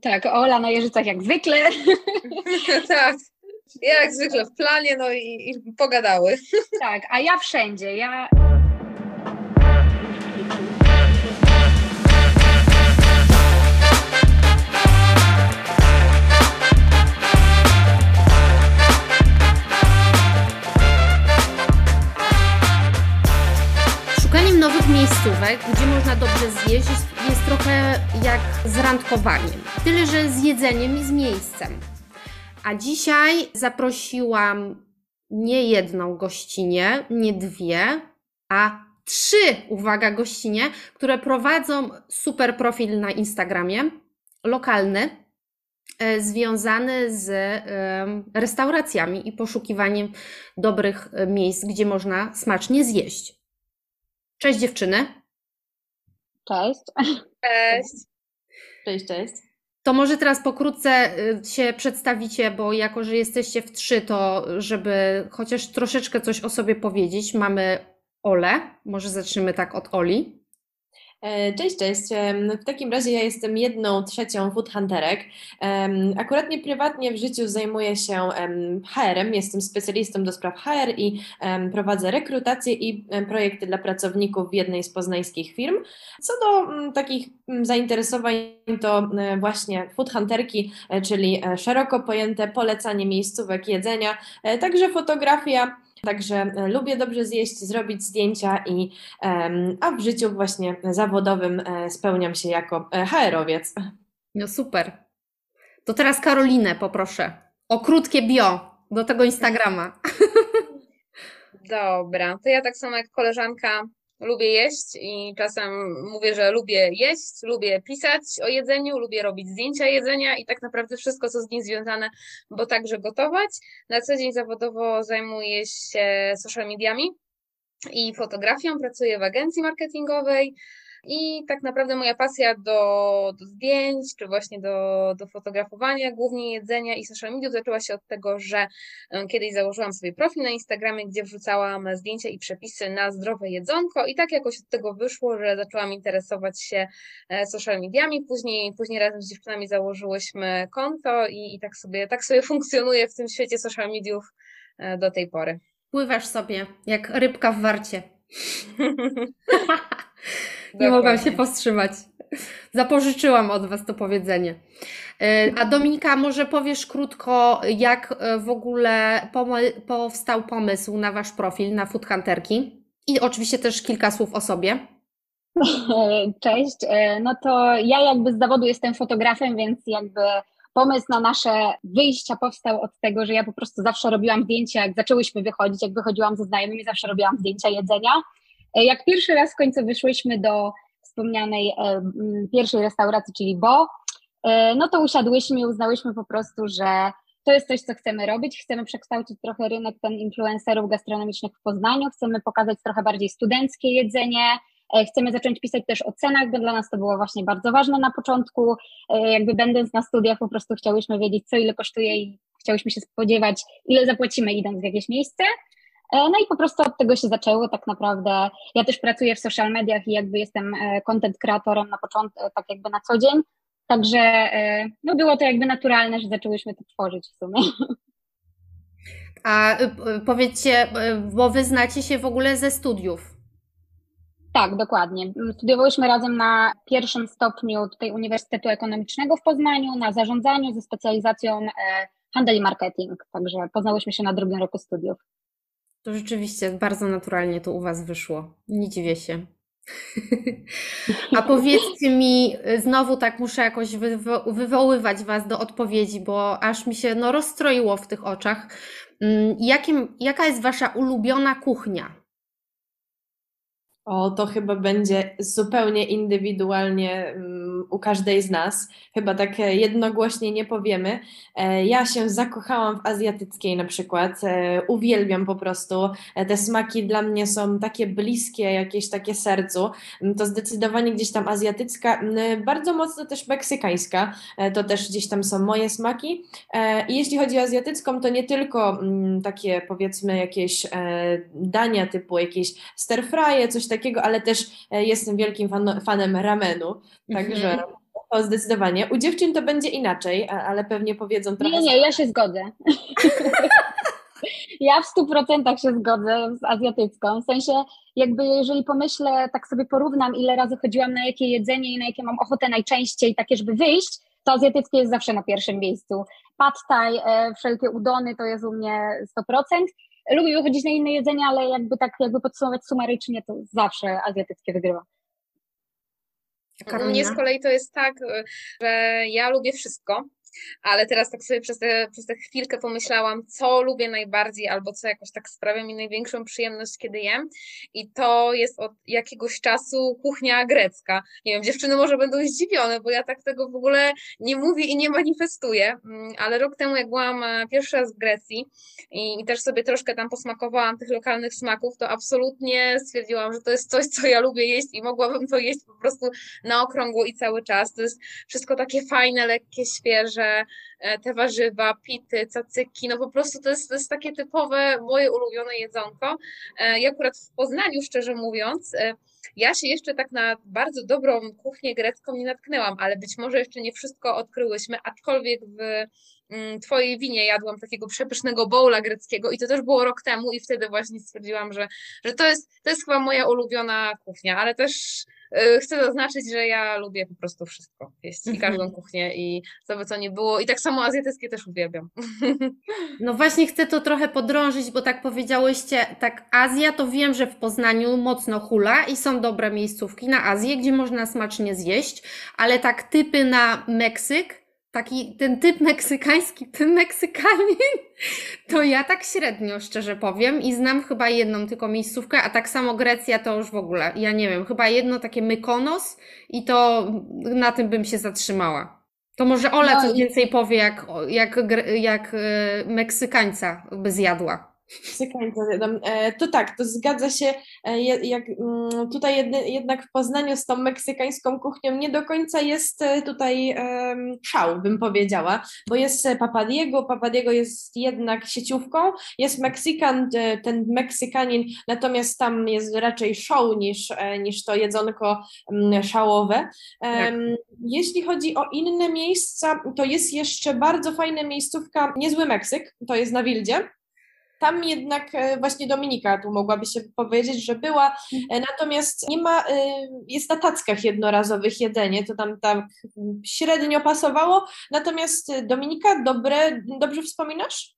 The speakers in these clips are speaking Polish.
Tak, Ola na Jeżycach jak zwykle. tak, jak zwykle w planie, no i, i pogadały. tak, a ja wszędzie. Ja miejscówek, gdzie można dobrze zjeść, jest, trochę jak z randkowaniem. Tyle, że z jedzeniem i z miejscem. A dzisiaj zaprosiłam nie jedną gościnię, nie dwie, a trzy, uwaga, gościnie, które prowadzą super profil na Instagramie, lokalny, e, związany z restauracjami i poszukiwaniem dobrych e, miejsc, gdzie można smacznie zjeść. Cześć dziewczyny. Cześć. Cześć. Cześć, cześć. To może teraz pokrótce y, się przedstawicie, bo jako, że jesteście w trzy, to żeby chociaż troszeczkę coś o sobie powiedzieć, mamy Ole. Może zaczniemy tak od Oli. E, cześć, cześć. W takim razie ja jestem jedną trzecią food hunterek. Akurat nie prywatnie w życiu zajmuję się HR-em, jestem specjalistą do spraw HR i prowadzę rekrutację i projekty dla pracowników w jednej z poznańskich firm. Co do takich zainteresowań, to właśnie food hunterki, e, czyli e, szeroko pojęte polecanie miejscówek jedzenia, także fotografia Także e, lubię dobrze zjeść, zrobić zdjęcia i a w życiu właśnie zawodowym e, spełniam się jako e, HR-owiec. No super. To teraz Karolinę poproszę o krótkie bio do tego Instagrama. Dobra, to ja tak samo jak koleżanka lubię jeść i czasem mówię, że lubię jeść, lubię pisać o jedzeniu, lubię robić zdjęcia jedzenia i tak naprawdę wszystko, co z nim związane, bo także gotować. Na co dzień zawodowo zajmuję się social mediami i fotografią, pracuję w agencji marketingowej. I tak naprawdę moja pasja do, do zdjęć, czy właśnie do, do fotografowania, głównie jedzenia i social media zaczęła się od tego, że kiedyś założyłam sobie profil na Instagramie, gdzie wrzucałam zdjęcia i przepisy na zdrowe jedzonko i tak jakoś od tego wyszło, że zaczęłam interesować się e, social mediami. Później, później razem z dziewczynami założyłyśmy konto i, i tak, sobie, tak sobie funkcjonuje w tym świecie social mediów e, do tej pory. Pływasz sobie jak rybka w warcie. Nie mogłam się powstrzymać. Zapożyczyłam od Was to powiedzenie. E, a Dominika, może powiesz krótko, jak e, w ogóle powstał pomysł na Wasz profil na Food Hunterki? I oczywiście też kilka słów o sobie. Cześć. E, no to ja jakby z zawodu jestem fotografem, więc jakby pomysł na nasze wyjścia powstał od tego, że ja po prostu zawsze robiłam zdjęcia, jak zaczęłyśmy wychodzić, jak wychodziłam ze znajomymi, zawsze robiłam zdjęcia jedzenia. E, jak pierwszy raz w końcu wyszłyśmy do wspomnianej e, pierwszej restauracji, czyli Bo, e, no to usiadłyśmy i uznałyśmy po prostu, że to jest coś, co chcemy robić. Chcemy przekształcić trochę rynek ten influencerów gastronomicznych w Poznaniu, chcemy pokazać trochę bardziej studenckie jedzenie, chcemy zacząć pisać też o cenach, bo dla nas to było właśnie bardzo ważne na początku. Jakby będąc na studiach po prostu chciałyśmy wiedzieć, co ile kosztuje i chciałyśmy się spodziewać, ile zapłacimy idąc w jakieś miejsce. E, no i po prostu od tego się zaczęło tak naprawdę. Ja też pracuję w social mediach i jakby jestem e, content kreatorem na początku, tak jakby na co dzień. Także e, no było to jakby naturalne, że zaczęłyśmy to tworzyć w sumie. A powiedzcie, bo wy znacie się w ogóle ze studiów. Tak, dokładnie. Studiowałyśmy razem na pierwszym stopniu tutaj Uniwersytetu Ekonomicznego w Poznaniu, na zarządzaniu ze specjalizacją handel i marketing. Także poznałyśmy się na drugim roku studiów. To rzeczywiście bardzo naturalnie to u Was wyszło. Nie dziwię się. A powiedzcie mi, znowu tak muszę jakoś wywo wywoływać Was do odpowiedzi, bo aż mi się no, rozstroiło w tych oczach. Mm, jakim, jaka jest Wasza ulubiona kuchnia? O, to chyba będzie zupełnie indywidualnie um, u każdej z nas. Chyba tak e, jednogłośnie nie powiemy. E, ja się zakochałam w azjatyckiej na przykład. E, uwielbiam po prostu. Te smaki dla mnie są takie bliskie, jakieś takie sercu. Mm, to zdecydowanie gdzieś tam azjatycka, mm, bardzo mocno też meksykańska. To też gdzieś tam są moje smaki. I jeśli chodzi o azjatycką, to nie tylko mm, takie powiedzmy jakieś dania typu jakieś stir fry, coś takiego, ale też e, jestem wielkim fan, fanem ramenu, także mhm. to zdecydowanie. U dziewczyn to będzie inaczej, ale pewnie powiedzą trochę. Nie, nie, ja się zgodzę. ja w stu procentach się zgodzę z azjatycką. W sensie, jakby jeżeli pomyślę, tak sobie porównam, ile razy chodziłam na jakie jedzenie i na jakie mam ochotę najczęściej, takie, żeby wyjść, to azjatyckie jest zawsze na pierwszym miejscu. Pad thai, e, wszelkie udony to jest u mnie 100%. Lubię wychodzić na inne jedzenie, ale jakby tak jakby podsumować sumarycznie, to zawsze azjatyckie wygrywa. U mnie z kolei to jest tak, że ja lubię wszystko, ale teraz tak sobie przez tę przez chwilkę pomyślałam, co lubię najbardziej albo co jakoś tak sprawia mi największą przyjemność, kiedy jem i to jest od jakiegoś czasu kuchnia grecka. Nie wiem, dziewczyny może będą zdziwione, bo ja tak tego w ogóle nie mówię i nie manifestuję, mm, ale rok temu jak byłam e, pierwszy raz w Grecji i, i też sobie troszkę tam posmakowałam tych lokalnych smaków, to absolutnie stwierdziłam, że to jest coś, co ja lubię jeść i mogłabym to jeść po prostu na okrągło i cały czas. To jest wszystko takie fajne, lekkie, świeże, że e, te warzywa, pity, cacyki, no po prostu to jest, to jest takie typowe moje ulubione jedzonko. E, I akurat w Poznaniu, szczerze mówiąc, e, ja się jeszcze tak na bardzo dobrą kuchnię grecką nie natknęłam, ale być może jeszcze nie wszystko odkryłyśmy, aczkolwiek w mm, Twojej winie jadłam takiego przepysznego bowla greckiego i to też było rok temu i wtedy właśnie stwierdziłam, że, że to, jest, to jest chyba moja ulubiona kuchnia, ale też chcę zaznaczyć, że ja lubię po prostu wszystko jeść i każdą mhm. kuchnię i co by co nie było. I tak samo azjatyckie też uwielbiam. No właśnie chcę to trochę podrążyć, bo tak powiedziałyście, tak Azja to wiem, że w Poznaniu mocno hula i są dobre miejscówki na Azję, gdzie można smacznie zjeść, ale tak typy na Meksyk taki ten typ meksykański, ten Meksykanin, to ja tak średnio, szczerze powiem, i znam chyba jedną tylko miejscówkę, a tak samo Grecja to już w ogóle, ja nie wiem, chyba jedno takie Mykonos i to na tym bym się zatrzymała. To może Ola no coś więcej powie, jak, jak, jak e, Meksykańca by zjadła. E, to tak, to zgadza się. E, jak, mm, tutaj jednak w Poznaniu z tą meksykańską kuchnią nie do końca jest e, tutaj szał, bym powiedziała, bo jest Papadiego, Papadiego jest jednak sieciówką, jest Meksykan, ten Meksykanin, natomiast tam jest raczej show niż, niż to jedzonko mm, szałowe. Tak. Jeśli chodzi o inne miejsca, to jest jeszcze bardzo fajna miejscówka, niezły Meksyk, to jest na Wildzie tam jednak e, właśnie Dominika tu mogłaby się powiedzieć, że była, e, natomiast nie ma, e, jest na tackach jednorazowych jedzenie, to tam tak średnio pasowało, natomiast Dominika, dobre, dobrze wspominasz?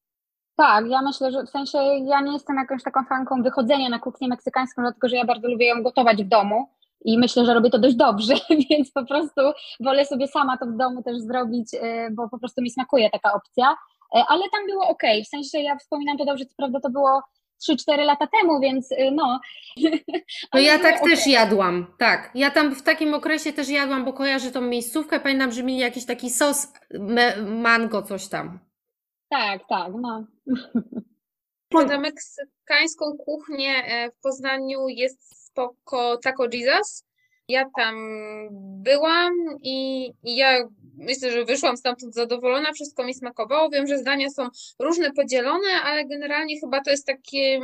Tak, ja myślę, że w sensie ja nie jestem jakąś taką fanką wychodzenia na kuchnię meksykańską, dlatego że ja bardzo lubię ją gotować w domu i myślę, że robię to dość dobrze, więc po prostu wolę sobie sama to w domu też zrobić, bo po prostu mi smakuje taka opcja. E, ale tam było ok, w sensie ja wspominam to dobrze, co prawda to było 3-4 lata temu, więc y, no. No ja tak okay. też jadłam, tak. Ja tam w takim okresie też jadłam, bo kojarzę tą miejscówkę, pamiętam, że mieli jakiś taki sos mango, coś tam. Tak, tak, no. Za meksykańską kuchnię e, w Poznaniu jest spoko Taco Jesus. Ja tam byłam i, i ja myślę, że wyszłam stamtąd zadowolona, wszystko mi smakowało. Wiem, że zdania są różne, podzielone, ale generalnie chyba to jest takie,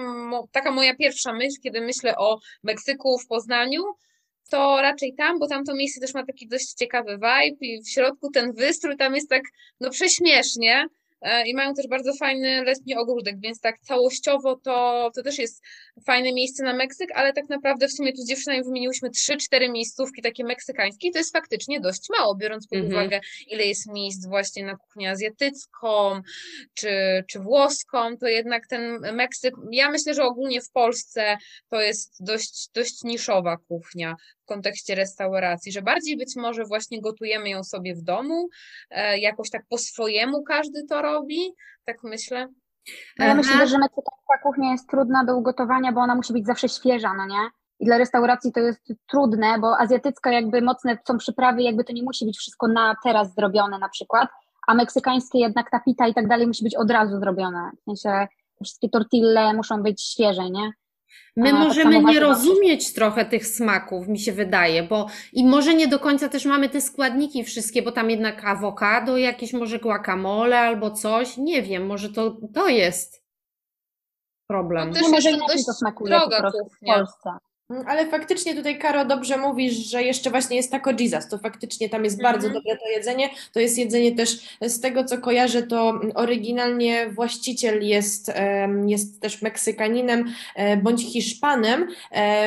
taka moja pierwsza myśl, kiedy myślę o Meksyku w Poznaniu. To raczej tam, bo tam to miejsce też ma taki dość ciekawy vibe i w środku ten wystrój tam jest tak no prześmiesznie. E, i mają też bardzo fajny letni ogródek, więc tak całościowo to, to też jest fajne miejsce na Meksyk, ale tak naprawdę w sumie tu z dziewczynami wymieniłyśmy 3-4 miejscówki takie meksykańskie i to jest faktycznie dość mało, biorąc pod mm -hmm. uwagę ile jest miejsc właśnie na kuchnię azjatycką czy, czy włoską, to jednak ten Meksyk, ja myślę, że ogólnie w Polsce to jest dość, dość niszowa kuchnia kontekście restauracji, że bardziej być może właśnie gotujemy ją sobie w domu, e, jakoś tak po swojemu każdy to robi, tak myślę. No ja myślę, że meksykańska kuchnia jest trudna do ugotowania, bo ona musi być zawsze świeża, no nie? I dla restauracji to jest trudne, bo azjatycka jakby mocne są przyprawy, jakby to nie musi być wszystko na teraz zrobione na przykład, a meksykańskie jednak ta pita i tak dalej musi być od razu zrobione. W sensie wszystkie tortille muszą być świeże, nie? My możemy nie rozumieć trochę tych smaków, mi się wydaje, bo i może nie do końca też mamy te składniki wszystkie, bo tam jednak awokado, jakieś może guacamole albo coś, nie wiem, może to, to jest problem. No, może inaczej to smakuje po prostu w Polsce. Mm, ale faktycznie tutaj, Karo, dobrze mówisz, że jeszcze właśnie jest taco Jesus, to faktycznie tam jest bardzo mhm. dobre to jedzenie. To jest jedzenie też, z tego co kojarzę, to oryginalnie właściciel jest, jest też Meksykaninem e, bądź Hiszpanem,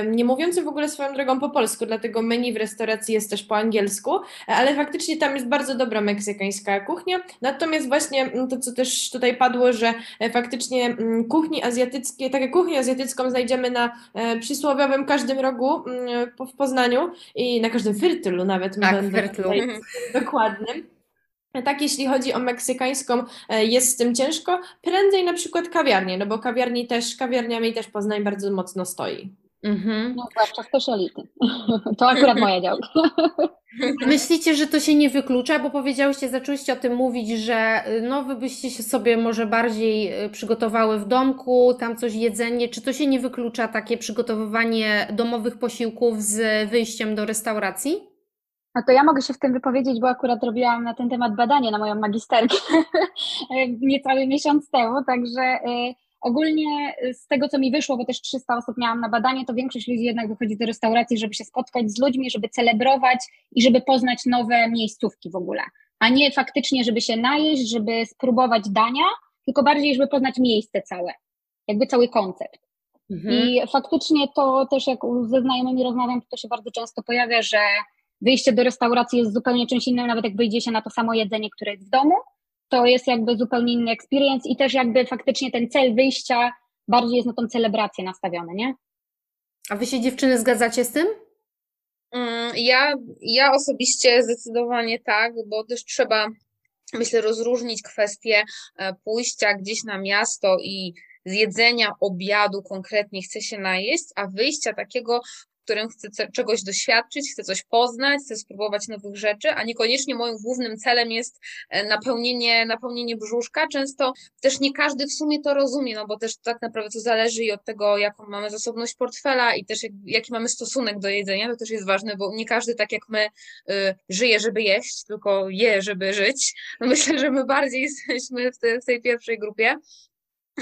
nie mówiącym w ogóle swoją drogą po polsku, dlatego menu w restauracji jest też po angielsku, ale faktycznie tam jest bardzo dobra meksykańska kuchnia. Natomiast właśnie mm, to, co też tutaj padło, że e, faktycznie mm, kuchni azjatyckie, tak jak kuchnię azjatycką znajdziemy na e, przysłowiowym każdym rogu mm, w Poznaniu i na każdym fyrtylu nawet. Tak, fyrtylu. Dokładnym. Tak, jeśli chodzi o meksykańską, e, jest z tym ciężko. Prędzej na przykład kawiarnie, no bo kawiarni też, kawiarniami też Poznań bardzo mocno stoi. Mhm. No, zwłaszcza speciality. To akurat moja działka. Myślicie, że to się nie wyklucza, bo powiedziałyście, zaczęłyście o tym mówić, że y, no wy byście się sobie może bardziej y, przygotowały w domku, tam coś jedzenie. Czy to się nie wyklucza takie przygotowywanie domowych posiłków z wyjściem do restauracji? No to ja mogę się w tym wypowiedzieć, bo akurat robiłam na ten temat badanie na moją magisterkę niecały miesiąc temu, także y, Ogólnie y, z tego, co mi wyszło, bo też 300 osób miałam na badanie, to większość ludzi jednak wychodzi do restauracji, żeby się spotkać z ludźmi, żeby celebrować i żeby poznać nowe miejscówki w ogóle. A nie faktycznie, żeby się najeść, żeby spróbować dania, tylko bardziej, żeby poznać miejsce całe. Jakby cały koncept. Mhm. I faktycznie to też jak ze znajomymi rozmawiam, to się bardzo często pojawia, że wyjście do restauracji jest zupełnie czymś innym, nawet jak wyjdzie się na to samo jedzenie, które jest w domu, to jest jakby zupełnie inny experience i też jakby faktycznie ten cel wyjścia bardziej jest na tą celebrację nastawiony, nie? A wy się dziewczyny zgadzacie z tym? Mm, ja, ja osobiście zdecydowanie tak, bo też trzeba, myślę, rozróżnić kwestię e, pójścia gdzieś na miasto i zjedzenia obiadu konkretnie chce się najeść, a wyjścia takiego, którym chcę czegoś doświadczyć, chcę coś poznać, chcę spróbować nowych rzeczy, a niekoniecznie moim głównym celem jest e, napełnienie, napełnienie brzuszka. Często też nie każdy w sumie to rozumie, no bo też tak naprawdę to zależy i od tego, jaką mamy zasobność portfela i też jaki mamy stosunek do jedzenia, to też jest ważne, bo nie każdy tak jak my y, żyje, żeby jeść, tylko je, żeby żyć. Myślę, że my bardziej jesteśmy w, te, w tej pierwszej grupie.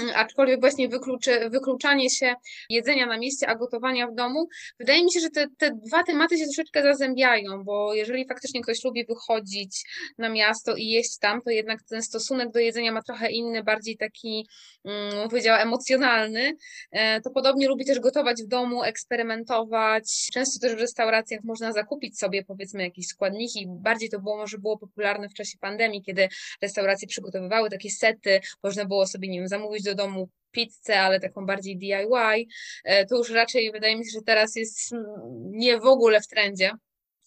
aczkolwiek właśnie wykluczy, wykluczanie się jedzenia na mieście, a gotowania w domu, wydaje mi się, że te, te dwa tematy się troszeczkę zazębiają, bo jeżeli faktycznie ktoś lubi wychodzić na miasto i jeść tam, to jednak ten stosunek do jedzenia ma trochę inny, bardziej taki, um, emocjonalny. E, to podobnie lubi też gotować w domu, eksperymentować. Często też w restauracjach można zakupić sobie powiedzmy jakieś składniki. Bardziej to było może było popularne w czasie pandemii, kiedy restauracje przygotowywały takie sety, można było sobie, nie wiem, zamówić do domu pizzę, ale taką bardziej DIY, e, to już raczej wydaje mi się, że teraz jest mm, nie w ogóle w trendzie,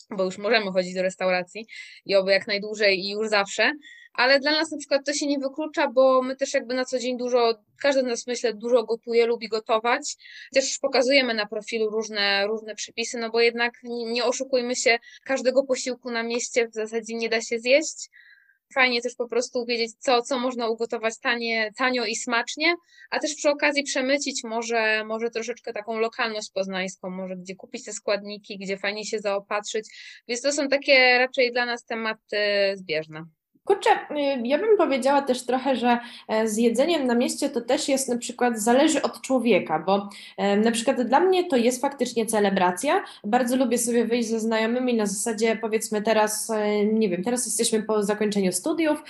bo już możemy chodzić do restauracji i oby jak najdłużej i już zawsze, ale dla nas na przykład to się nie wyklucza, bo my też jakby na co dzień dużo, każdy z nas myślę dużo gotuje, lubi gotować. Też pokazujemy na profilu różne, różne przepisy, no bo jednak nie, nie oszukujmy się, każdego posiłku na mieście w zasadzie nie da się zjeść, fajnie też po prostu wiedzieć, co, co można ugotować tanie, tanio i smacznie, a też przy okazji przemycić może, może troszeczkę taką lokalność poznańską, może gdzie kupić te składniki, gdzie fajnie się zaopatrzyć, więc to są takie raczej dla nas tematy zbieżne. Kurczę, y, ja bym powiedziała też trochę, że e, z jedzeniem na mieście to też jest na przykład zależy od człowieka, bo e, na przykład dla mnie to jest faktycznie celebracja. Bardzo lubię sobie wyjść ze znajomymi na zasadzie powiedzmy teraz, e, nie wiem, teraz jesteśmy po zakończeniu studiów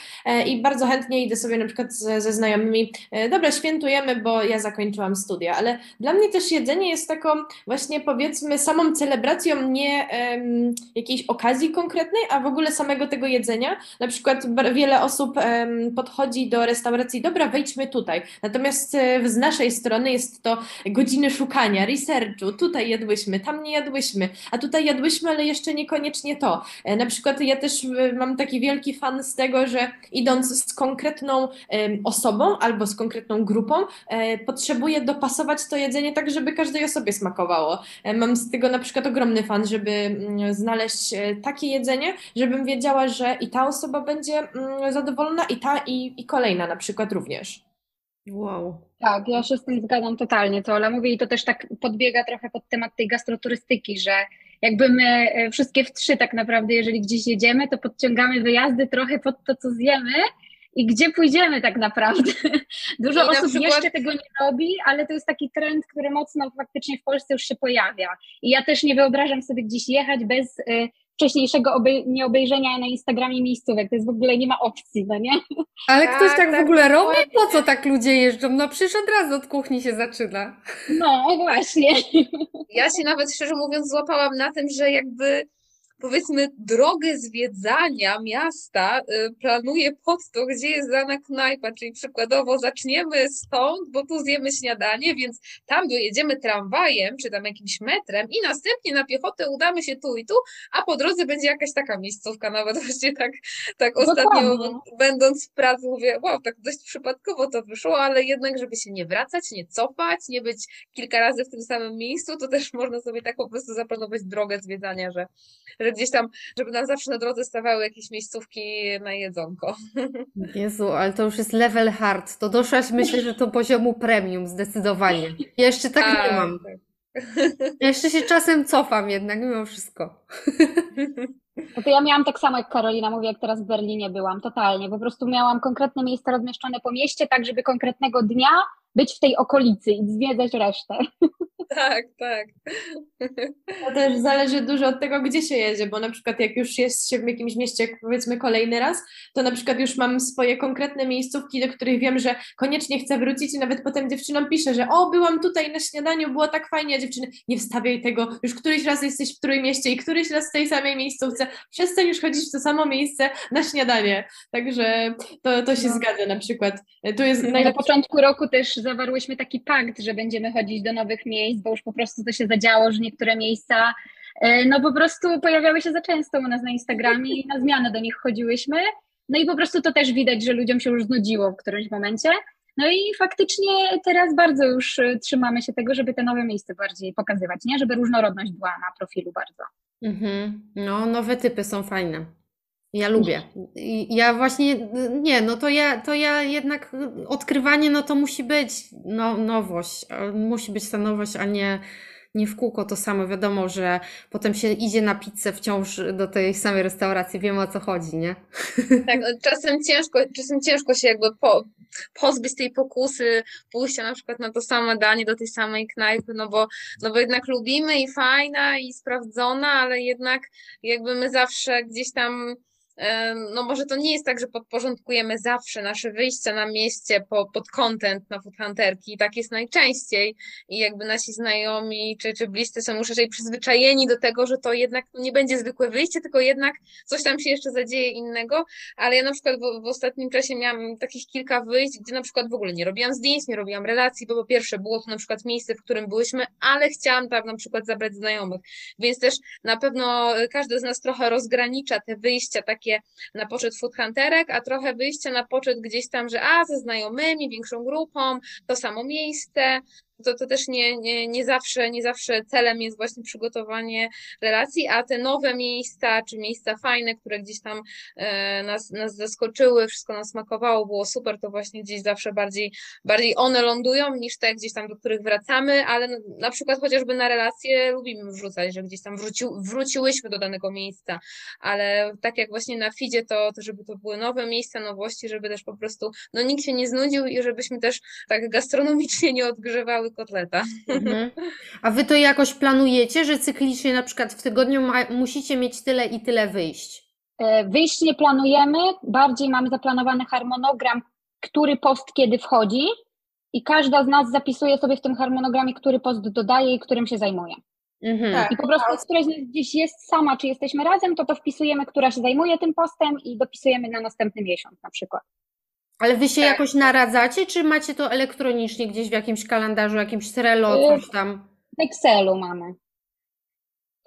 i bardzo chętnie idę sobie na przykład ze, znajomymi, dobra, świętujemy, bo ja zakończyłam studia, ale dla mnie też jedzenie jest taką właśnie powiedzmy samą celebracją nie um, jakiejś okazji konkretnej, a w ogóle samego tego jedzenia. Na przykład wiele osób podchodzi do restauracji, dobra, wejdźmy tutaj. Natomiast e, z naszej strony jest to godziny szukania, researchu. Tutaj jadłyśmy, tam nie jadłyśmy, a tutaj jadłyśmy, ale jeszcze niekoniecznie to. E, na przykład ja też e, mam taki wielki fan z tego, że idąc z konkretną osobą albo z konkretną grupą, potrzebuję dopasować to jedzenie tak, żeby każdej osobie smakowało. Mam z tego na przykład ogromny fan, żeby mm, znaleźć takie jedzenie, żebym wiedziała, że i ta osoba będzie będzie mm, zadowolona i ta, i, i kolejna na przykład również. Wow. Tak, ja się z tym zgadzam totalnie, co Ola mówi i to też tak podbiega trochę pod temat tej gastroturystyki, że jakby my e, wszystkie w trzy tak naprawdę, jeżeli gdzieś jedziemy, to podciągamy wyjazdy trochę pod to, co zjemy i gdzie pójdziemy tak naprawdę. Dużo I osób przykład... jeszcze tego nie robi, ale to jest taki trend, który mocno faktycznie w Polsce już się pojawia. I ja też nie wyobrażam sobie gdzieś jechać bez y, wcześniejszego obej nieobejrzenia na Instagramie miejscówek. To jest w ogóle nie ma opcji, no nie? Ale tak, ktoś tak, tak w ogóle robi? Po co tak ludzie jeżdżą? No przecież od razu od kuchni się zaczyna. No właśnie. Ja się nawet szczerze mówiąc złapałam na tym, że jakby powiedzmy drogę zwiedzania miasta y, planuje pod to, gdzie jest dana knajpa, czyli przykładowo zaczniemy stąd, bo tu zjemy śniadanie, więc tam dojedziemy tramwajem, czy tam jakimś metrem i następnie na piechotę udamy się tu i tu, a po drodze będzie jakaś taka miejscówka, nawet właśnie tak, tak ostatnio będąc w pracy mówię, wow, tak dość przypadkowo to wyszło, ale jednak, żeby się nie wracać, nie cofać, nie być kilka razy w tym samym miejscu, to też można sobie tak po prostu zaplanować drogę zwiedzania, że, że gdzieś tam, żeby nam zawsze na drodze stawały jakieś miejscówki na jedzonko. Jezu, ale to już jest level hard. To doszłaś, myślę, że to poziomu premium zdecydowanie. Ja jeszcze tak, tak nie mam. Tak. Ja jeszcze się czasem cofam jednak mimo wszystko. No to ja miałam tak samo jak Karolina mówi, jak teraz w Berlinie byłam, totalnie. Po prostu miałam konkretne miejsca rozmieszczone po mieście, tak żeby konkretnego dnia być w tej okolicy i zwiedzać resztę. Tak, tak. To też zależy dużo od tego, gdzie się jedzie, bo na przykład jak już jest się w jakimś mieście, powiedzmy kolejny raz, to na przykład już mam swoje konkretne miejscówki, do których wiem, że koniecznie chcę wrócić i nawet potem dziewczynom piszę, że o, byłam tutaj na śniadaniu, było tak fajnie, a dziewczyny, nie wstawiaj tego, już któryś raz jesteś w którym mieście i któryś raz w tej samej miejscówce, przestań już chodzić w to samo miejsce na śniadanie. Także to, to się no. zgadza na przykład. Tu jest. Na początku roku też zawarłyśmy taki pakt, że będziemy chodzić do nowych miejsc, bo już po prostu to się zadziało, że niektóre miejsca e, no po prostu pojawiały się za często u nas na Instagramie i na zmianę do nich chodziłyśmy. No i po prostu to też widać, że ludziom się już znudziło w którymś momencie. No i faktycznie teraz bardzo już e, trzymamy się tego, żeby te nowe miejsca bardziej pokazywać, nie? Żeby różnorodność była na profilu bardzo. Mhm. No, nowe typy są fajne. Ja lubię. Ja właśnie, nie, no to ja, to ja jednak odkrywanie, no to musi być no, nowość. Musi być ta nowość, a nie, nie w kółko to samo. Wiadomo, że potem się idzie na pizzę wciąż do tej samej restauracji. Wiemy o co chodzi, nie? Tak, czasem ciężko, czasem ciężko się jakby po, pozbyć tej pokusy pójścia na przykład na to samo danie do tej samej knajpy, no bo, no bo jednak lubimy i fajna i sprawdzona, ale jednak jakby my zawsze gdzieś tam no może to nie jest tak, że podporządkujemy zawsze nasze wyjścia na mieście po, pod content na foodhunterki, tak jest najczęściej. I jakby nasi znajomi czy, czy bliscy są już raczej przyzwyczajeni do tego, że to jednak nie będzie zwykłe wyjście, tylko jednak coś tam się jeszcze zadzieje innego, ale ja na przykład w, w ostatnim czasie miałam takich kilka wyjść, gdzie na przykład w ogóle nie robiłam zdjęć, nie robiłam relacji, bo po pierwsze było to na przykład miejsce, w którym byłyśmy, ale chciałam tam na przykład zabrać znajomych, więc też na pewno każdy z nas trochę rozgranicza te wyjścia takie takie na poczet food hunterek, a trochę wyjście na poczet gdzieś tam, że a ze znajomymi, większą grupą, to samo miejsce, to, to też nie, nie, nie, zawsze, nie zawsze celem jest właśnie przygotowanie relacji, a te nowe miejsca, czy miejsca fajne, które gdzieś tam e, nas, nas zaskoczyły, wszystko nas smakowało, było super, to właśnie gdzieś zawsze bardziej, bardziej one lądują niż te gdzieś tam, do których wracamy, ale na, przykład chociażby na relacje lubimy wrzucać, że gdzieś tam wróci, wróciłyśmy do danego miejsca, ale tak jak właśnie na feedzie, to, to żeby to były nowe miejsca, nowości, żeby też po prostu, no nikt się nie znudził i żebyśmy też tak gastronomicznie nie odgrzewały kotleta. Mhm. A wy to jakoś planujecie, że cyklicznie na przykład w tygodniu ma, musicie mieć tyle i tyle wyjść? E, wyjść nie planujemy, bardziej mamy zaplanowany harmonogram, który post kiedy wchodzi i każda z nas zapisuje sobie w tym harmonogramie, który post dodaje i którym się zajmuje. Mhm. Tak, I po prostu, jak któraś gdzieś jest sama, czy jesteśmy razem, to to wpisujemy, która się zajmuje tym postem i dopisujemy na następny miesiąc na przykład. Ale wy się tak. jakoś naradzacie, czy macie to elektronicznie gdzieś w jakimś kalendarzu, jakimś Trello, coś tam? W Excelu mamy.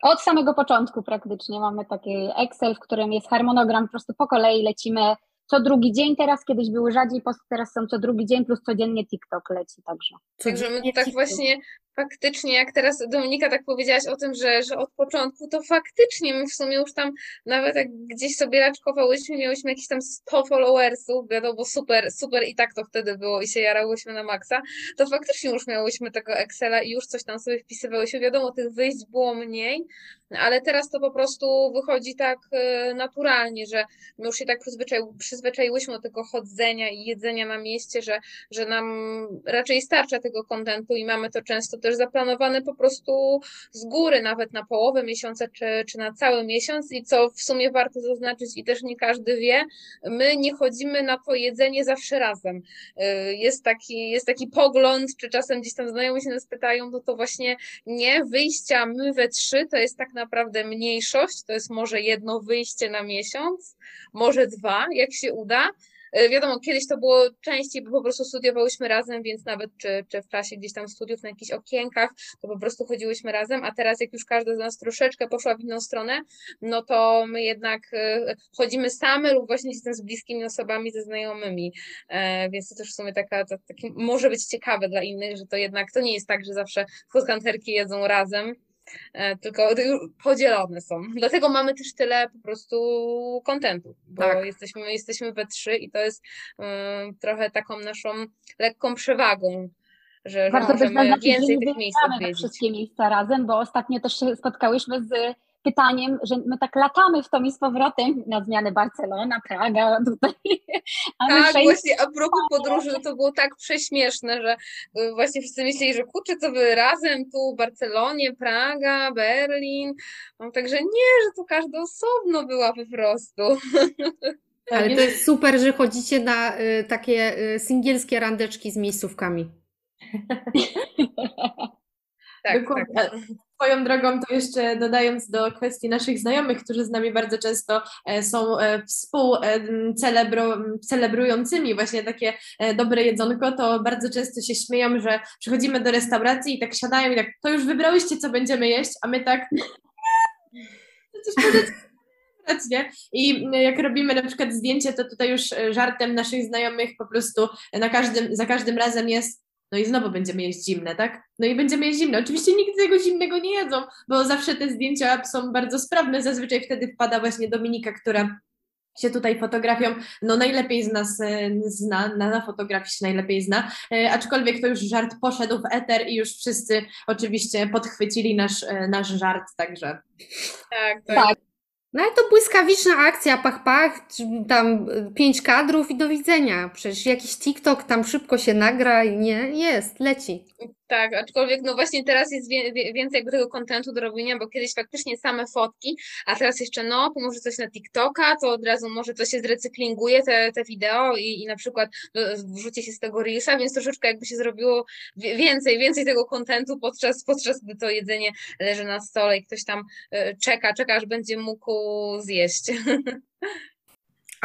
Od samego początku praktycznie mamy taki Excel, w którym jest harmonogram, po prostu po kolei lecimy co drugi dzień teraz, kiedyś były rzadziej posty, teraz są co drugi dzień, plus codziennie TikTok leci także. Także my tak właśnie faktycznie, jak teraz Dominika tak powiedziałaś o tym, że, że od początku, to faktycznie my w sumie już tam, nawet jak gdzieś sobie raczkowałyśmy, miałyśmy jakieś tam 100 followersów, wiadomo, super, super i tak to wtedy było i się jarałyśmy na maksa, to faktycznie już miałyśmy tego Excela i już coś tam sobie wpisywałyśmy. Wiadomo, tych wyjść było mniej, ale teraz to po prostu wychodzi tak e, naturalnie, że my już się tak przyzwyczai, przyzwyczaiłyśmy do tego chodzenia i jedzenia na mieście, że, że nam raczej starcza tego kontentu i mamy to często też zaplanowane po prostu z góry, nawet na połowę miesiąca czy, czy na cały miesiąc i co w sumie warto zaznaczyć i też nie każdy wie, my nie chodzimy na to jedzenie zawsze razem. E, jest taki, jest taki pogląd, czy czasem gdzieś tam znajomi się nas pytają, no to właśnie nie, wyjścia my we trzy to jest tak naprawdę mniejszość, to jest może jedno wyjście na miesiąc, może dwa, jak się uda. E, wiadomo, kiedyś to było częściej, bo po prostu studiowałyśmy razem, więc nawet czy, czy w czasie gdzieś tam studiów na jakichś okienkach, to po prostu chodziłyśmy razem, a teraz jak już każda z nas troszeczkę poszła w inną stronę, no to my jednak e, chodzimy same lub właśnie jestem z bliskimi osobami, ze znajomymi, e, więc to też w sumie taka, to, taki, może być ciekawe dla innych, że to jednak to nie jest tak, że zawsze foodkanterki jedzą razem, tylko podzielone są. Dlatego mamy też tyle po prostu kontentu, bo tak. jesteśmy, jesteśmy we trzy i to jest um, trochę taką naszą lekką przewagą, że, że możemy więcej tych miejsc odwiedzić. wszystkie miejsca razem, bo ostatnio też się spotkałyśmy z pytaniem, że my tak latamy w to i z powrotem na zmianę Barcelona, Praga, tutaj. tak, właśnie a propos podróży, to było tak prześmieszne, że y, właśnie wszyscy myśleli, że kurczę, co wy razem tu w Barcelonie, Praga, Berlin, no, także nie, że tu każda osobno była po prostu. Ale to jest super, że chodzicie na y, takie y, singielskie randeczki z miejscówkami. tak, tak. Swoją drogą, to jeszcze dodając do kwestii naszych znajomych, którzy z nami bardzo często e, są e, współcelebrującymi właśnie takie e, dobre jedzonko, to bardzo często się śmieją, że przychodzimy do restauracji i tak siadają i tak, to już wybrałyście, co będziemy jeść, a my tak, nie? I jak robimy na przykład zdjęcie, to tutaj już żartem naszych znajomych po prostu na każdym, za każdym razem jest no i znowu będziemy jeść zimne, tak? No i będziemy jeść zimne. Oczywiście nigdy tego zimnego nie jedzą, bo zawsze te zdjęcia są bardzo sprawne. Zazwyczaj wtedy wpada właśnie Dominika, która się tutaj fotografią, no najlepiej z nas e, zna, na, na fotografii się najlepiej zna, e, aczkolwiek to już żart poszedł w eter i już wszyscy oczywiście podchwycili nasz, e, nasz żart, także. Tak, tak. tak. No ale to błyskawiczna akcja, pach, pach, tam pięć kadrów i do widzenia. Przecież jakiś TikTok tam szybko się nagra i nie, jest, leci. Tak, aczkolwiek no właśnie teraz jest więcej jakby tego kontentu do robienia, bo kiedyś faktycznie same fotki, a teraz jeszcze no, pomoże coś na TikToka, to od razu może to się zrecyklinguje te, te wideo i, i na przykład no, wrzuci się z tego Reelsa, więc troszeczkę jakby się zrobiło więcej, więcej tego kontentu podczas, podczas gdy to jedzenie leży na stole i ktoś tam e, czeka, czeka aż będzie mógł zjeść.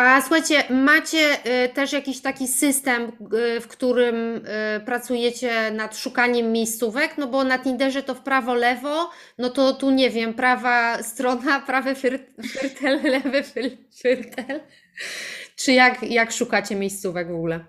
A słuchajcie, macie y, też jakiś taki system, y, w którym y, pracujecie nad szukaniem miejscówek? No bo na Tinderze to w prawo, lewo, no to tu nie wiem, prawa strona, prawy firtel, lewy firtel. Czy jak, jak szukacie miejscówek w ogóle?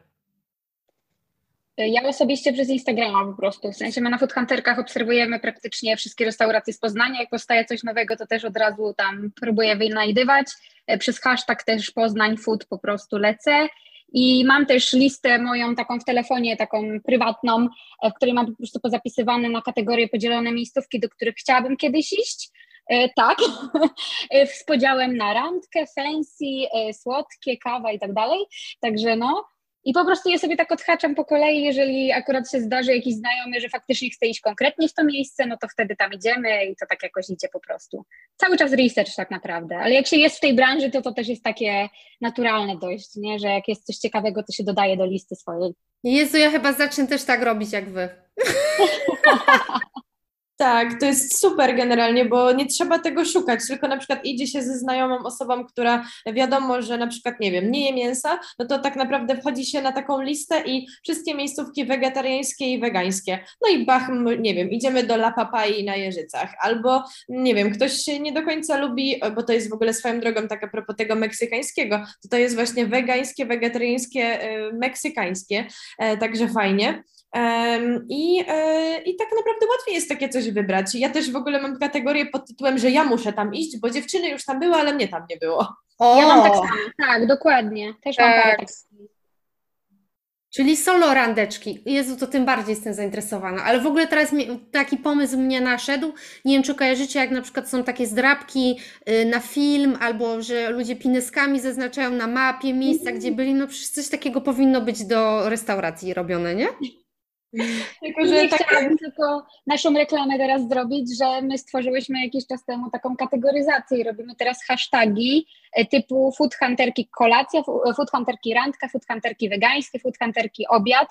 Ja osobiście przez Instagrama po prostu. W sensie my na Food Hunterkach obserwujemy praktycznie wszystkie restauracje z Poznania. Jak powstaje coś nowego, to też od razu tam próbuję wynajdywać. E, przez hashtag też Poznań Food po prostu lecę. I mam też listę moją taką w telefonie, taką prywatną, e, w której mam po prostu pozapisywane na kategorie podzielone miejscówki, do których chciałabym kiedyś iść. E, tak, z podziałem na randkę, fancy, słodkie, kawa i tak dalej. Także no, i po prostu je sobie tak odhaczam po kolei, jeżeli akurat się zdarzy jakiś znajomy, że faktycznie chce iść konkretnie w to miejsce, no to wtedy tam idziemy i to tak jakoś idzie po prostu. Cały czas research tak naprawdę, ale jak się jest w tej branży, to to też jest takie naturalne dość, nie? że jak jest coś ciekawego, to się dodaje do listy swojej. Jezu, ja chyba zacznę też tak robić jak wy. Tak, to jest super generalnie, bo nie trzeba tego szukać, tylko na przykład idzie się ze znajomą osobą, która wiadomo, że na przykład, nie wiem, nie je mięsa, no to tak naprawdę wchodzi się na taką listę i wszystkie miejscówki wegetariańskie i wegańskie. No i bach, nie wiem, idziemy do La Papai na Jeżycach, albo nie wiem, ktoś się nie do końca lubi, bo to jest w ogóle swoją drogą tak a propos tego meksykańskiego, to to jest właśnie wegańskie, wegetariańskie, y, meksykańskie, e, także fajnie. I, e, I tak naprawdę łatwiej jest takie coś wybrać. Ja też w ogóle mam kategorię pod tytułem, że ja muszę tam iść, bo dziewczyny już tam były, ale mnie tam nie było. O! Ja mam tak samo, tak, dokładnie. Też tak. mam parę tak Czyli solo randeczki. Jezu, to tym bardziej jestem zainteresowana. Ale w ogóle teraz taki pomysł mnie naszedł. Nie wiem, czy kojarzycie, jak na przykład są takie zdrabki y, na film, albo że ludzie pineskami zaznaczają na mapie miejsca, gdzie byli. No przecież coś takiego powinno być do restauracji robione, nie? Tylko, że nie tak... chciałabym tylko naszą reklamę teraz zrobić, że my stworzyłyśmy jakiś czas temu taką kategoryzację i robimy teraz hasztagi e, typu food hunterki kolacja, food hunterki randka, food hunterki wegańskie, food hunterki obiad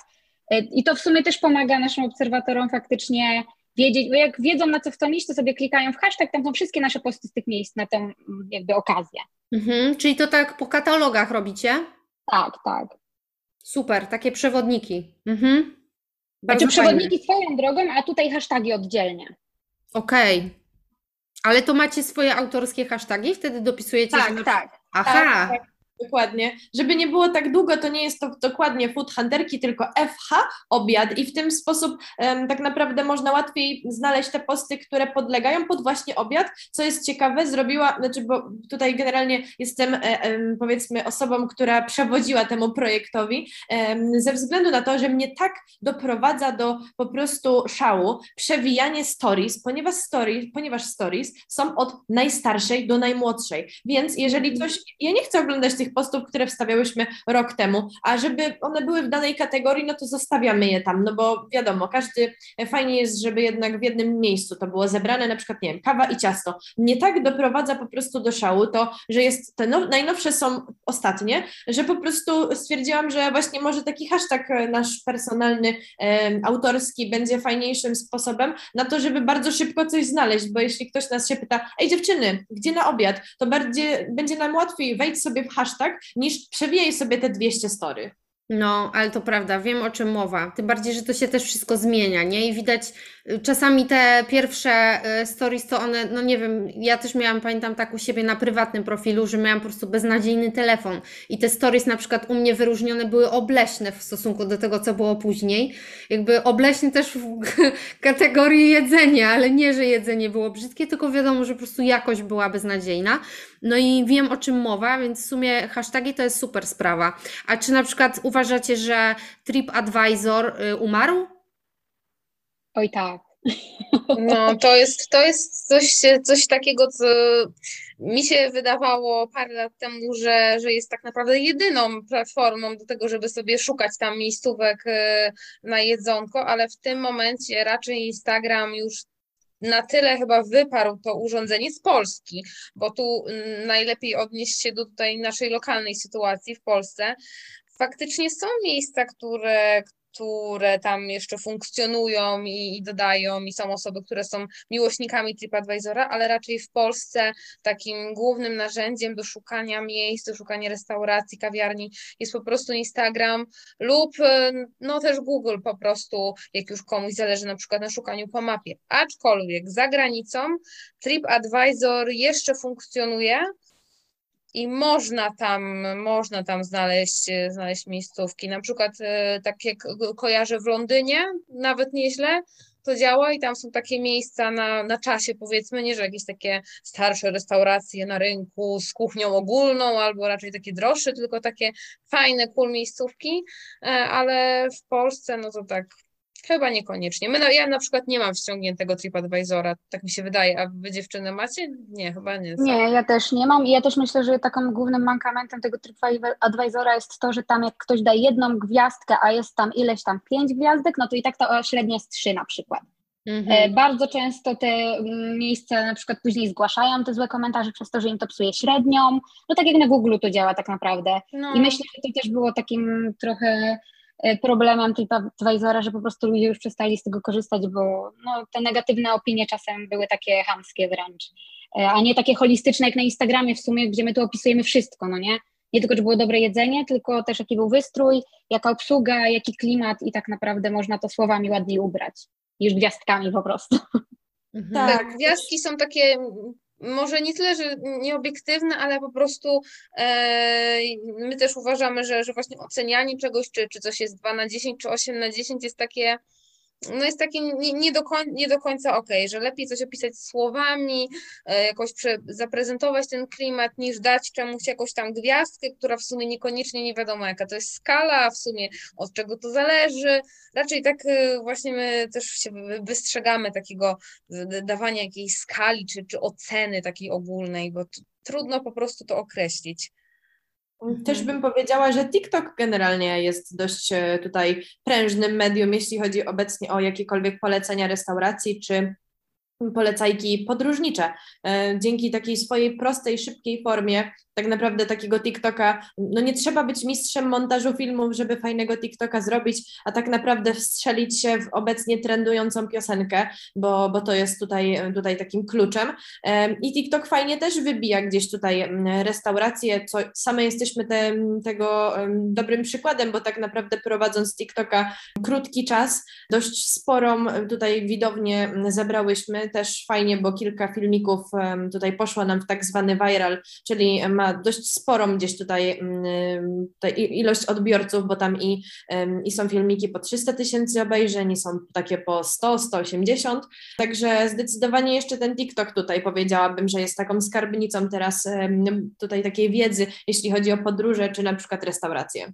e, i to w sumie też pomaga naszym obserwatorom faktycznie wiedzieć, bo jak wiedzą na co chcą iść, to sobie klikają w hashtag, tam są wszystkie nasze posty z tych miejsc na tę jakby okazję. Mhm, czyli to tak po katalogach robicie? Tak, tak. Super, takie przewodniki. Mhm. Bardzo znaczy fajne. przewodniki swoją drogą, a tutaj hasztagi oddzielnie. Okej. Okay. Ale to macie swoje autorskie hasztagi? Wtedy dopisujecie? Tak, że... tak. Aha. Tak, tak. Dokładnie. Żeby nie było tak długo, to nie jest to dokładnie food hunterki, tylko FH obiad i w ten sposób um, tak naprawdę można łatwiej znaleźć te posty, które podlegają pod właśnie obiad. Co jest ciekawe, zrobiła, znaczy, bo tutaj generalnie jestem e, powiedzmy osobą, która przewodziła temu projektowi, ze względu na to, że mnie tak doprowadza do po prostu szału przewijanie stories, ponieważ stories, ponieważ stories są od najstarszej do najmłodszej. Więc jeżeli coś, ja nie chcę oglądać tych postów, które wstawiałyśmy rok temu, a żeby one były w danej kategorii, no to zostawiamy je tam, no bo wiadomo, każdy, e, fajnie jest, żeby jednak w jednym miejscu to było zebrane, na przykład, nie wiem, kawa i ciasto. Nie tak doprowadza po prostu do szału to, że jest, te now, najnowsze są ostatnie, że po prostu stwierdziłam, że właśnie może taki hashtag e, nasz personalny, e, autorski będzie fajniejszym sposobem na to, żeby bardzo szybko coś znaleźć, bo jeśli ktoś nas się pyta, ej dziewczyny, gdzie na obiad, to bardziej, będzie nam łatwiej wejść sobie w hashtag, tak? Niż przewijaj sobie te 200 story. No, ale to prawda, wiem o czym mowa. Tym bardziej, że to się też wszystko zmienia, nie? I widać y, czasami te pierwsze y, stories, to one, no nie wiem, ja też miałam, pamiętam tak u siebie na prywatnym profilu, że miałam po prostu beznadziejny telefon i te stories na przykład u mnie wyróżnione były obleśne w stosunku do tego, co było później. Jakby obleśne też w kategorii jedzenia, ale nie, że jedzenie było brzydkie, tylko wiadomo, że po prostu jakość była beznadziejna. No i wiem o czym mowa, więc w sumie hashtagi to jest super sprawa. A czy na przykład uważacie, że TripAdvisor y, umarł? Oj tak. No, to jest, to jest coś, coś takiego, co mi się wydawało parę lat temu, że, że jest tak naprawdę jedyną platformą do tego, żeby sobie szukać tam miejscówek y, na jedzonko, ale w tym momencie raczej Instagram już na tyle chyba wyparł to urządzenie z Polski, bo tu mm, najlepiej odnieść się do tutaj naszej lokalnej sytuacji w Polsce. Faktycznie są miejsca, które, które tam jeszcze funkcjonują i, i, dodają, i są osoby, które są miłośnikami TripAdvisora, ale raczej w Polsce takim głównym narzędziem do szukania miejsc, do szukania restauracji, kawiarni jest po prostu Instagram lub no też Google po prostu, jak już komuś zależy na przykład na szukaniu po mapie. Aczkolwiek za granicą TripAdvisor jeszcze funkcjonuje, i można tam, można tam znaleźć, znaleźć miejscówki. Na przykład e, tak jak kojarzę w Londynie, nawet nieźle to działa i tam są takie miejsca na, na czasie powiedzmy, nie że jakieś takie starsze restauracje na rynku z kuchnią ogólną albo raczej takie droższe, tylko takie fajne, cool miejscówki, e, ale w Polsce no to tak Chyba niekoniecznie. My, no, ja na przykład nie mam ściągniętego TripAdvisora, tak mi się wydaje, a wy dziewczyny macie? Nie, chyba nie. Nie, ja też nie mam i ja też myślę, że takim głównym mankamentem tego TripAdvisora jest to, że tam jak ktoś da jedną gwiazdkę, a jest tam ileś tam pięć gwiazdek, no to i tak to średnia jest trzy na przykład. Mhm. E, bardzo często te mm, miejsca na przykład później zgłaszają te złe komentarze przez to, że im to psuje średnią. No tak jak na Google to działa tak naprawdę. No. I myślę, że to też było takim trochę problemem TripAdvisora, że po prostu ludzie już przestali z tego korzystać, bo no, te negatywne opinie czasem były takie hamskie wręcz, e, a nie takie holistyczne jak na Instagramie w sumie, gdzie my tu opisujemy wszystko, no nie? Nie tylko, czy było dobre jedzenie, tylko też jaki był wystrój, jaka obsługa, jaki klimat i tak naprawdę można to słowami ładniej ubrać niż gwiazdkami po prostu. Mhm. Tak, gwiazdki są takie może nie tyle, że nieobiektywne, ale po prostu e, my też uważamy, że, że właśnie ocenianie czegoś, czy, czy coś jest 2 na 10, czy 8 na 10 jest takie no jest takie nie, nie, do, koń, nie do końca ok, że lepiej coś opisać słowami, e, jakoś prze, zaprezentować ten klimat, niż dać czemuś jakąś tam gwiazdkę, która w sumie niekoniecznie nie wiadomo jaka to jest skala, w sumie od czego to zależy. Raczej tak e, właśnie my też się wystrzegamy takiego dawania jakiejś skali czy, czy oceny takiej ogólnej, bo trudno po prostu to określić. Też mhm. bym powiedziała, że TikTok generalnie jest dość e, tutaj prężnym medium, jeśli chodzi obecnie o jakiekolwiek polecenia restauracji czy polecajki podróżnicze. E, dzięki takiej swojej prostej, szybkiej formie tak naprawdę takiego TikToka, no nie trzeba być mistrzem montażu filmów, żeby fajnego TikToka zrobić, a tak naprawdę wstrzelić się w obecnie trendującą piosenkę, bo, bo to jest tutaj, tutaj takim kluczem. I TikTok fajnie też wybija gdzieś tutaj restauracje, co same jesteśmy te, tego dobrym przykładem, bo tak naprawdę prowadząc TikToka krótki czas, dość sporą tutaj widownię zebrałyśmy, też fajnie, bo kilka filmików tutaj poszło nam w tak zwany viral, czyli ma dość sporą gdzieś tutaj, mm, tutaj ilość odbiorców, bo tam i, i są filmiki po 300 tysięcy obejrzeń, i są takie po 100, 180, także zdecydowanie jeszcze ten TikTok tutaj powiedziałabym, że jest taką skarbnicą teraz tutaj takiej wiedzy, jeśli chodzi o podróże, czy na przykład restauracje.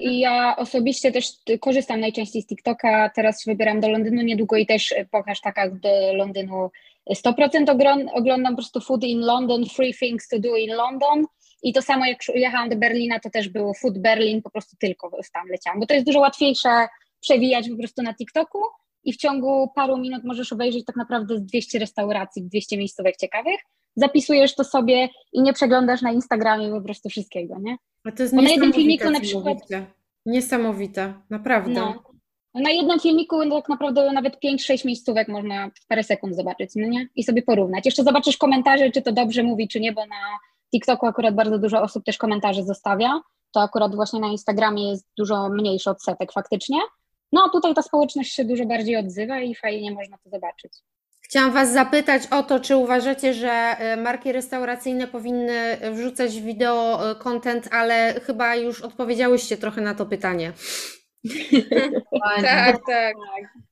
I ja osobiście też korzystam najczęściej z TikToka. Teraz wybieram do Londynu niedługo i też po hashtagach do Londynu 100% oglądam po prostu Food in London, Free Things to Do in London. I to samo jak jechałam do Berlina, to też było Food Berlin, po prostu tylko tam leciałam, bo to jest dużo łatwiejsze przewijać po prostu na TikToku i w ciągu paru minut możesz obejrzeć tak naprawdę 200 restauracji, 200 miejscówek ciekawych, zapisujesz to sobie i nie przeglądasz na Instagramie po prostu wszystkiego, nie? A to jest Bo na jednym filmiku na przykład... Niesamowite, naprawdę. No. Na jednym filmiku tak naprawdę nawet 5-6 miejscówek można w parę sekund zobaczyć, no nie? I sobie porównać. Jeszcze zobaczysz komentarze, czy to dobrze mówi, czy nie, bo na TikToku akurat bardzo dużo osób też komentarze zostawia. To akurat właśnie na Instagramie jest dużo mniejszy odsetek faktycznie. No a tutaj ta społeczność się dużo bardziej odzywa i fajnie można to zobaczyć. Chciałam Was zapytać o to, czy uważacie, że e, marki restauracyjne powinny wrzucać wideo e, content, ale chyba już odpowiedziałyście trochę na to pytanie. tak, tak.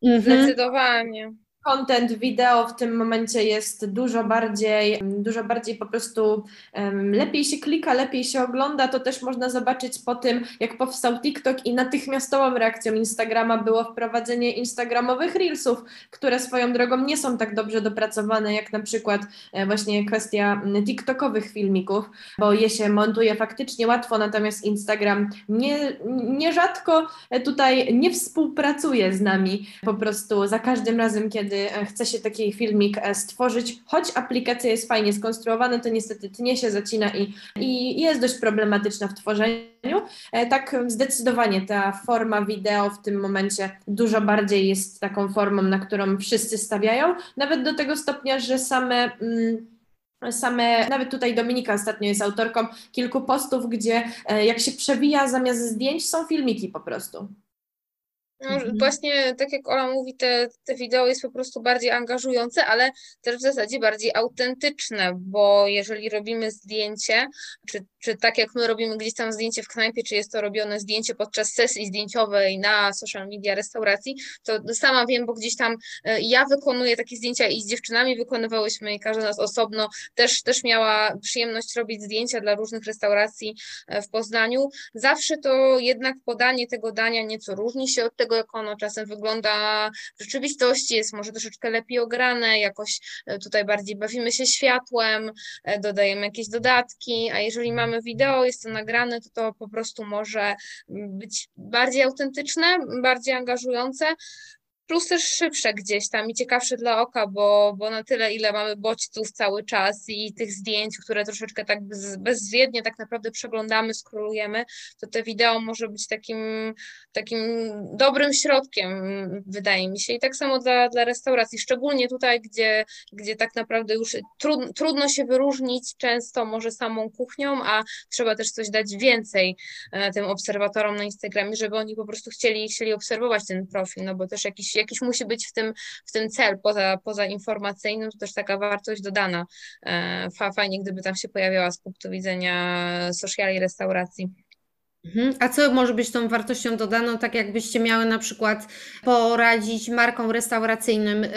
Mhm. Zdecydowanie content wideo w tym momencie jest dużo bardziej, dużo bardziej po prostu um, lepiej się klika, lepiej się ogląda. To też można zobaczyć po tym, jak powstał TikTok i natychmiastową reakcją Instagrama było wprowadzenie Instagramowych Reelsów, które swoją drogą nie są tak dobrze dopracowane, jak na przykład e, właśnie kwestia TikTokowych filmików, bo je się montuje faktycznie łatwo, natomiast Instagram nie, nierzadko tutaj nie współpracuje z nami po prostu za każdym razem, kiedy kiedy e, chce się taki filmik e, stworzyć, choć aplikacja jest fajnie skonstruowana, to niestety tnie się, zacina i, i jest dość problematyczna w tworzeniu. E, tak zdecydowanie ta forma wideo w tym momencie dużo bardziej jest taką formą, na którą wszyscy stawiają, nawet do tego stopnia, że same. Mm, same, nawet tutaj Dominika ostatnio jest autorką kilku postów, gdzie jak się przewija zamiast zdjęć są filmiki po prostu. No, mhm. Właśnie tak jak Ola mówi, te, te wideo jest po prostu bardziej angażujące, ale też w zasadzie bardziej autentyczne, bo jeżeli robimy zdjęcie, czy, czy tak jak my robimy gdzieś tam zdjęcie w knajpie, czy jest to robione zdjęcie podczas sesji zdjęciowej na social media restauracji, to sama wiem, bo gdzieś tam e, ja wykonuję takie zdjęcia i z dziewczynami wykonywałyśmy i każda z nas osobno też, też miała przyjemność robić zdjęcia dla różnych restauracji e, w Poznaniu. Zawsze to jednak podanie tego dania nieco różni się od tego, tego, jak ono czasem wygląda w rzeczywistości, jest może troszeczkę lepiej ograne, jakoś e, tutaj bardziej bawimy się światłem, e, dodajemy jakieś dodatki, a jeżeli mamy wideo, jest to nagrane, to to po prostu może być bardziej autentyczne, bardziej angażujące. Plus też szybsze gdzieś tam i ciekawsze dla oka, bo, bo na tyle, ile mamy bodźców cały czas i tych zdjęć, które troszeczkę tak bezwiednie tak naprawdę przeglądamy, skrolujemy, to te wideo może być takim, takim dobrym środkiem, wydaje mi się. I tak samo dla, dla restauracji, szczególnie tutaj, gdzie, gdzie tak naprawdę już trud, trudno się wyróżnić często może samą kuchnią, a trzeba też coś dać więcej e, tym obserwatorom na Instagramie, żeby oni po prostu chcieli, chcieli obserwować ten profil, no bo też jakiś jakiś musi być w tym, w tym cel poza, poza informacyjnym, to też taka wartość dodana. E, fajnie, gdyby tam się pojawiała z punktu widzenia sociali restauracji. Mhm. A co może być tą wartością dodaną, tak jakbyście miały na przykład poradzić markom restauracyjnym, e,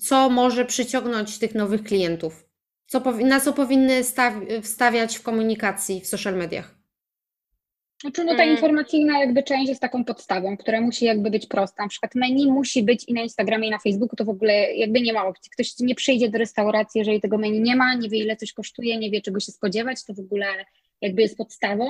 co może przyciągnąć tych nowych klientów? Co, na co powinny wstawiać w komunikacji w social mediach? Znaczy, no ta mm. informacyjna jakby część jest taką podstawą, która musi jakby być prosta. Na przykład menu musi być i na Instagramie, i na Facebooku, to w ogóle jakby nie ma opcji. Ktoś nie przyjdzie do restauracji, jeżeli tego menu nie ma, nie wie ile coś kosztuje, nie wie czego się spodziewać, to w ogóle jakby jest podstawą.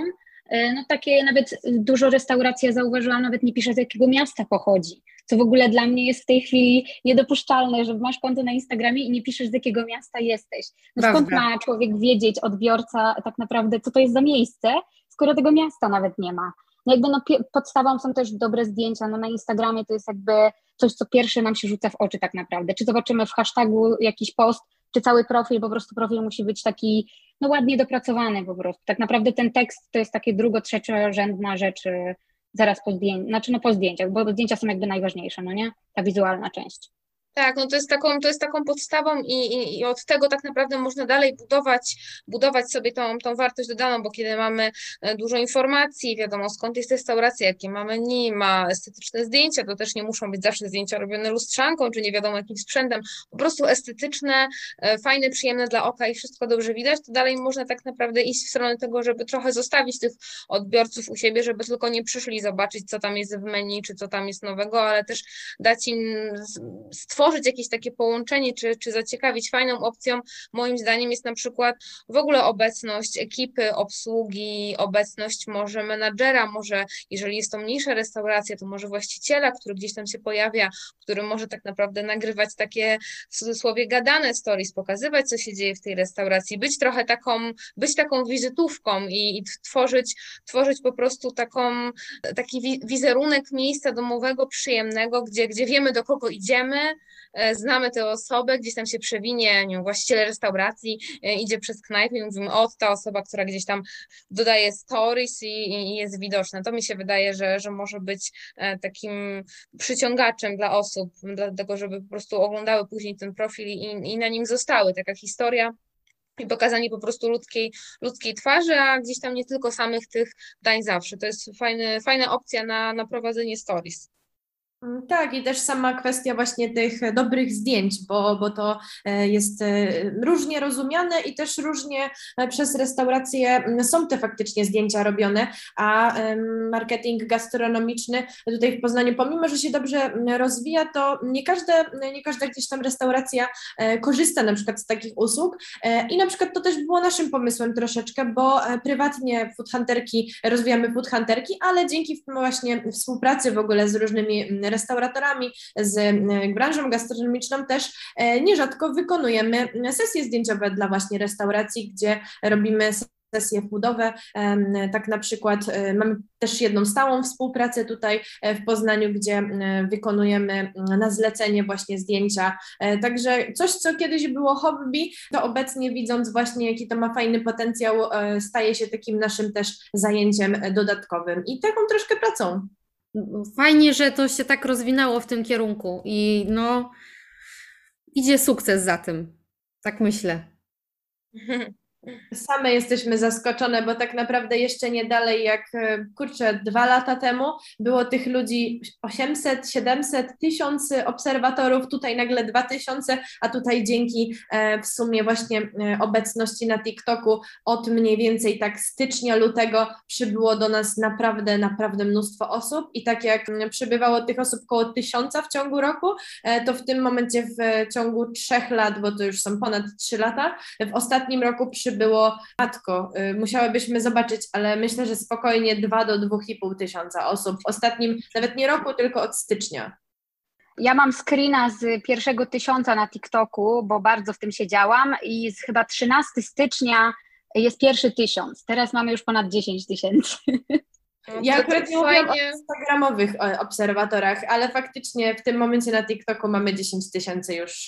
E, no takie nawet dużo restauracji ja zauważyłam, nawet nie pisze z jakiego miasta pochodzi, co w ogóle dla mnie jest w tej chwili niedopuszczalne, że masz konto na Instagramie i nie piszesz z jakiego miasta jesteś. No skąd ma człowiek wiedzieć, odbiorca tak naprawdę, co to jest za miejsce, skoro tego miasta nawet nie ma. No jakby no, podstawą są też dobre zdjęcia, no na Instagramie to jest jakby coś, co pierwsze nam się rzuca w oczy tak naprawdę. Czy zobaczymy w hashtagu jakiś post, czy cały profil, po prostu profil musi być taki no ładnie dopracowany po prostu. Tak naprawdę ten tekst to jest takie drugo, trzeciorzędna rzecz zaraz po zdjęciach, znaczy no po zdjęciach, bo zdjęcia są jakby najważniejsze, no nie? Ta wizualna część. Tak, no to jest taką, to jest taką podstawą i, i, i, od tego tak naprawdę można dalej budować, budować sobie tą, tą wartość dodaną, bo kiedy mamy e, dużo informacji, wiadomo skąd jest restauracja, jakie ma menu, ma estetyczne zdjęcia, to też nie muszą być zawsze zdjęcia robione lustrzanką, czy nie wiadomo jakim sprzętem, po prostu estetyczne, e, fajne, przyjemne dla oka i wszystko dobrze widać, to dalej można tak naprawdę iść w stronę tego, żeby trochę zostawić tych odbiorców u siebie, żeby tylko nie przyszli zobaczyć, co tam jest w menu, czy co tam jest nowego, ale też dać im stworzyć stworzyć jakieś takie połączenie, czy, czy zaciekawić fajną opcją, moim zdaniem jest na przykład w ogóle obecność ekipy obsługi, obecność może menadżera, może jeżeli jest to mniejsza restauracja, to może właściciela, który gdzieś tam się pojawia, który może tak naprawdę nagrywać takie w cudzysłowie gadane stories, pokazywać, co się dzieje w tej restauracji, być trochę taką, być taką wizytówką i, i tworzyć, tworzyć po prostu taką, taki wizerunek miejsca domowego, przyjemnego, gdzie, gdzie wiemy, do kogo idziemy, znamy tę osobę, gdzieś tam się przewinie, nie wiem, właściciel restauracji e, idzie przez knajpę i mówimy, o, ta osoba, która gdzieś tam dodaje stories i, i jest widoczna. To mi się wydaje, że, że może być e, takim przyciągaczem dla osób, dlatego żeby po prostu oglądały później ten profil i, i na nim zostały. Taka historia i pokazanie po prostu ludzkiej, ludzkiej twarzy, a gdzieś tam nie tylko samych tych dań zawsze. To jest fajny, fajna opcja na, na prowadzenie stories. Mm, tak, i też sama kwestia właśnie tych dobrych zdjęć, bo, bo to e, jest e, różnie rozumiane i też różnie e, przez restauracje mm, są te faktycznie zdjęcia robione, a marketing gastronomiczny tutaj w Poznaniu, pomimo że się dobrze mm, rozwija, to nie, każde, nie każda gdzieś tam restauracja korzysta na przykład z takich usług i na przykład to też było naszym pomysłem troszeczkę, bo prywatnie foodhunterki, rozwijamy foodhunterki, ale dzięki właśnie współpracy w ogóle z różnymi restauratorami, z e, branżą gastronomiczną też e, nierzadko wykonujemy sesje zdjęciowe dla właśnie restauracji, gdzie robimy sesje foodowe. Tak na przykład e, mamy też jedną stałą współpracę tutaj w Poznaniu, gdzie wykonujemy na zlecenie właśnie zdjęcia. Także coś, co kiedyś było hobby, to obecnie widząc właśnie, jaki to ma fajny potencjał, staje się takim naszym też zajęciem dodatkowym i taką troszkę pracą. Fajnie, że to się tak rozwinęło w tym kierunku i no idzie sukces za tym. Tak myślę. Same jesteśmy zaskoczone, bo tak naprawdę jeszcze nie dalej jak, e, kurczę, dwa lata temu było tych ludzi 800, 700, tysiące obserwatorów, tutaj nagle 2000, a tutaj dzięki e, w sumie właśnie e, obecności na TikToku od mniej więcej tak stycznia, lutego przybyło do nas naprawdę, naprawdę mnóstwo osób i tak jak przybywało tych osób około tysiąca w ciągu roku, to w tym momencie w ciągu trzech lat, bo to już są ponad trzy lata, w ostatnim roku przybyło było matko, y, musiałybyśmy zobaczyć, ale myślę, że spokojnie 2 do 2,5 tysiąca osób w ostatnim, nawet nie roku, tylko od stycznia. Ja mam screena z pierwszego tysiąca na TikToku, bo bardzo w tym siedziałam i z chyba 13 stycznia jest pierwszy tysiąc. Teraz mamy już ponad 10 tysięcy. No, ja akurat nie mówię o instagramowych obserwatorach, ale faktycznie w tym momencie na TikToku mamy 10 tysięcy już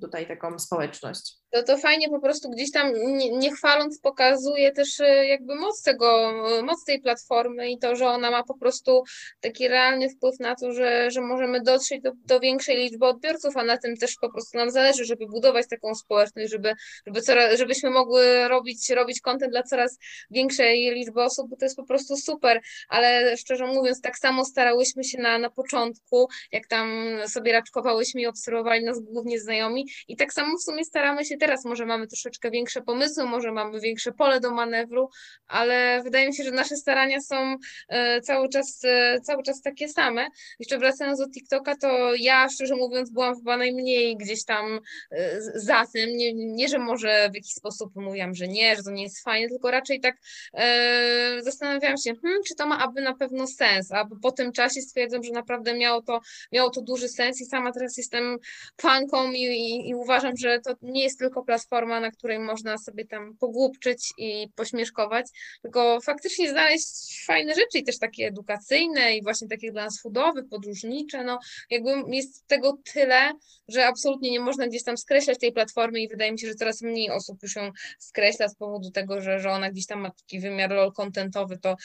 tutaj taką społeczność. To, to fajnie po prostu gdzieś tam nie, nie, chwaląc pokazuje też e, jakby moc tego, moc tej platformy i to, że ona ma po prostu taki realny wpływ na to, że, że możemy dotrzeć do, do większej liczby odbiorców, a na tym też po prostu nam zależy, żeby budować taką społeczność, żeby, żeby coraz, żebyśmy mogły robić, robić content dla coraz większej liczby osób, bo to jest po prostu super, ale szczerze mówiąc, tak samo starałyśmy się na, na początku, jak tam sobie raczkowałyśmy i obserwowali nas głównie znajomi i tak samo w sumie staramy się teraz może mamy troszeczkę większe pomysły, może mamy większe pole do manewru, ale wydaje mi się, że nasze starania są e, cały czas, e, cały czas takie same. Jeszcze wracając do TikToka, to ja szczerze mówiąc byłam chyba najmniej gdzieś tam e, za tym. Nie, nie że może w jakiś sposób mówiłam, że nie, że to nie jest fajne, tylko raczej tak e, zastanawiałam się, hmm, czy to ma aby na pewno sens, a po tym czasie stwierdzam, że naprawdę miało to, miało to duży sens i sama teraz jestem fanką i, i, i uważam, że to nie jest tylko tylko platforma, na której można sobie tam pogłupczyć i pośmieszkować, tylko faktycznie znaleźć fajne rzeczy i też takie edukacyjne i właśnie takie dla nas foodowe, podróżnicze, no jakby jest tego tyle, że absolutnie nie można gdzieś tam skreślać tej platformy i wydaje mi się, że coraz mniej osób już ją skreśla z powodu tego, że, że ona gdzieś tam ma taki wymiar lol contentowy, to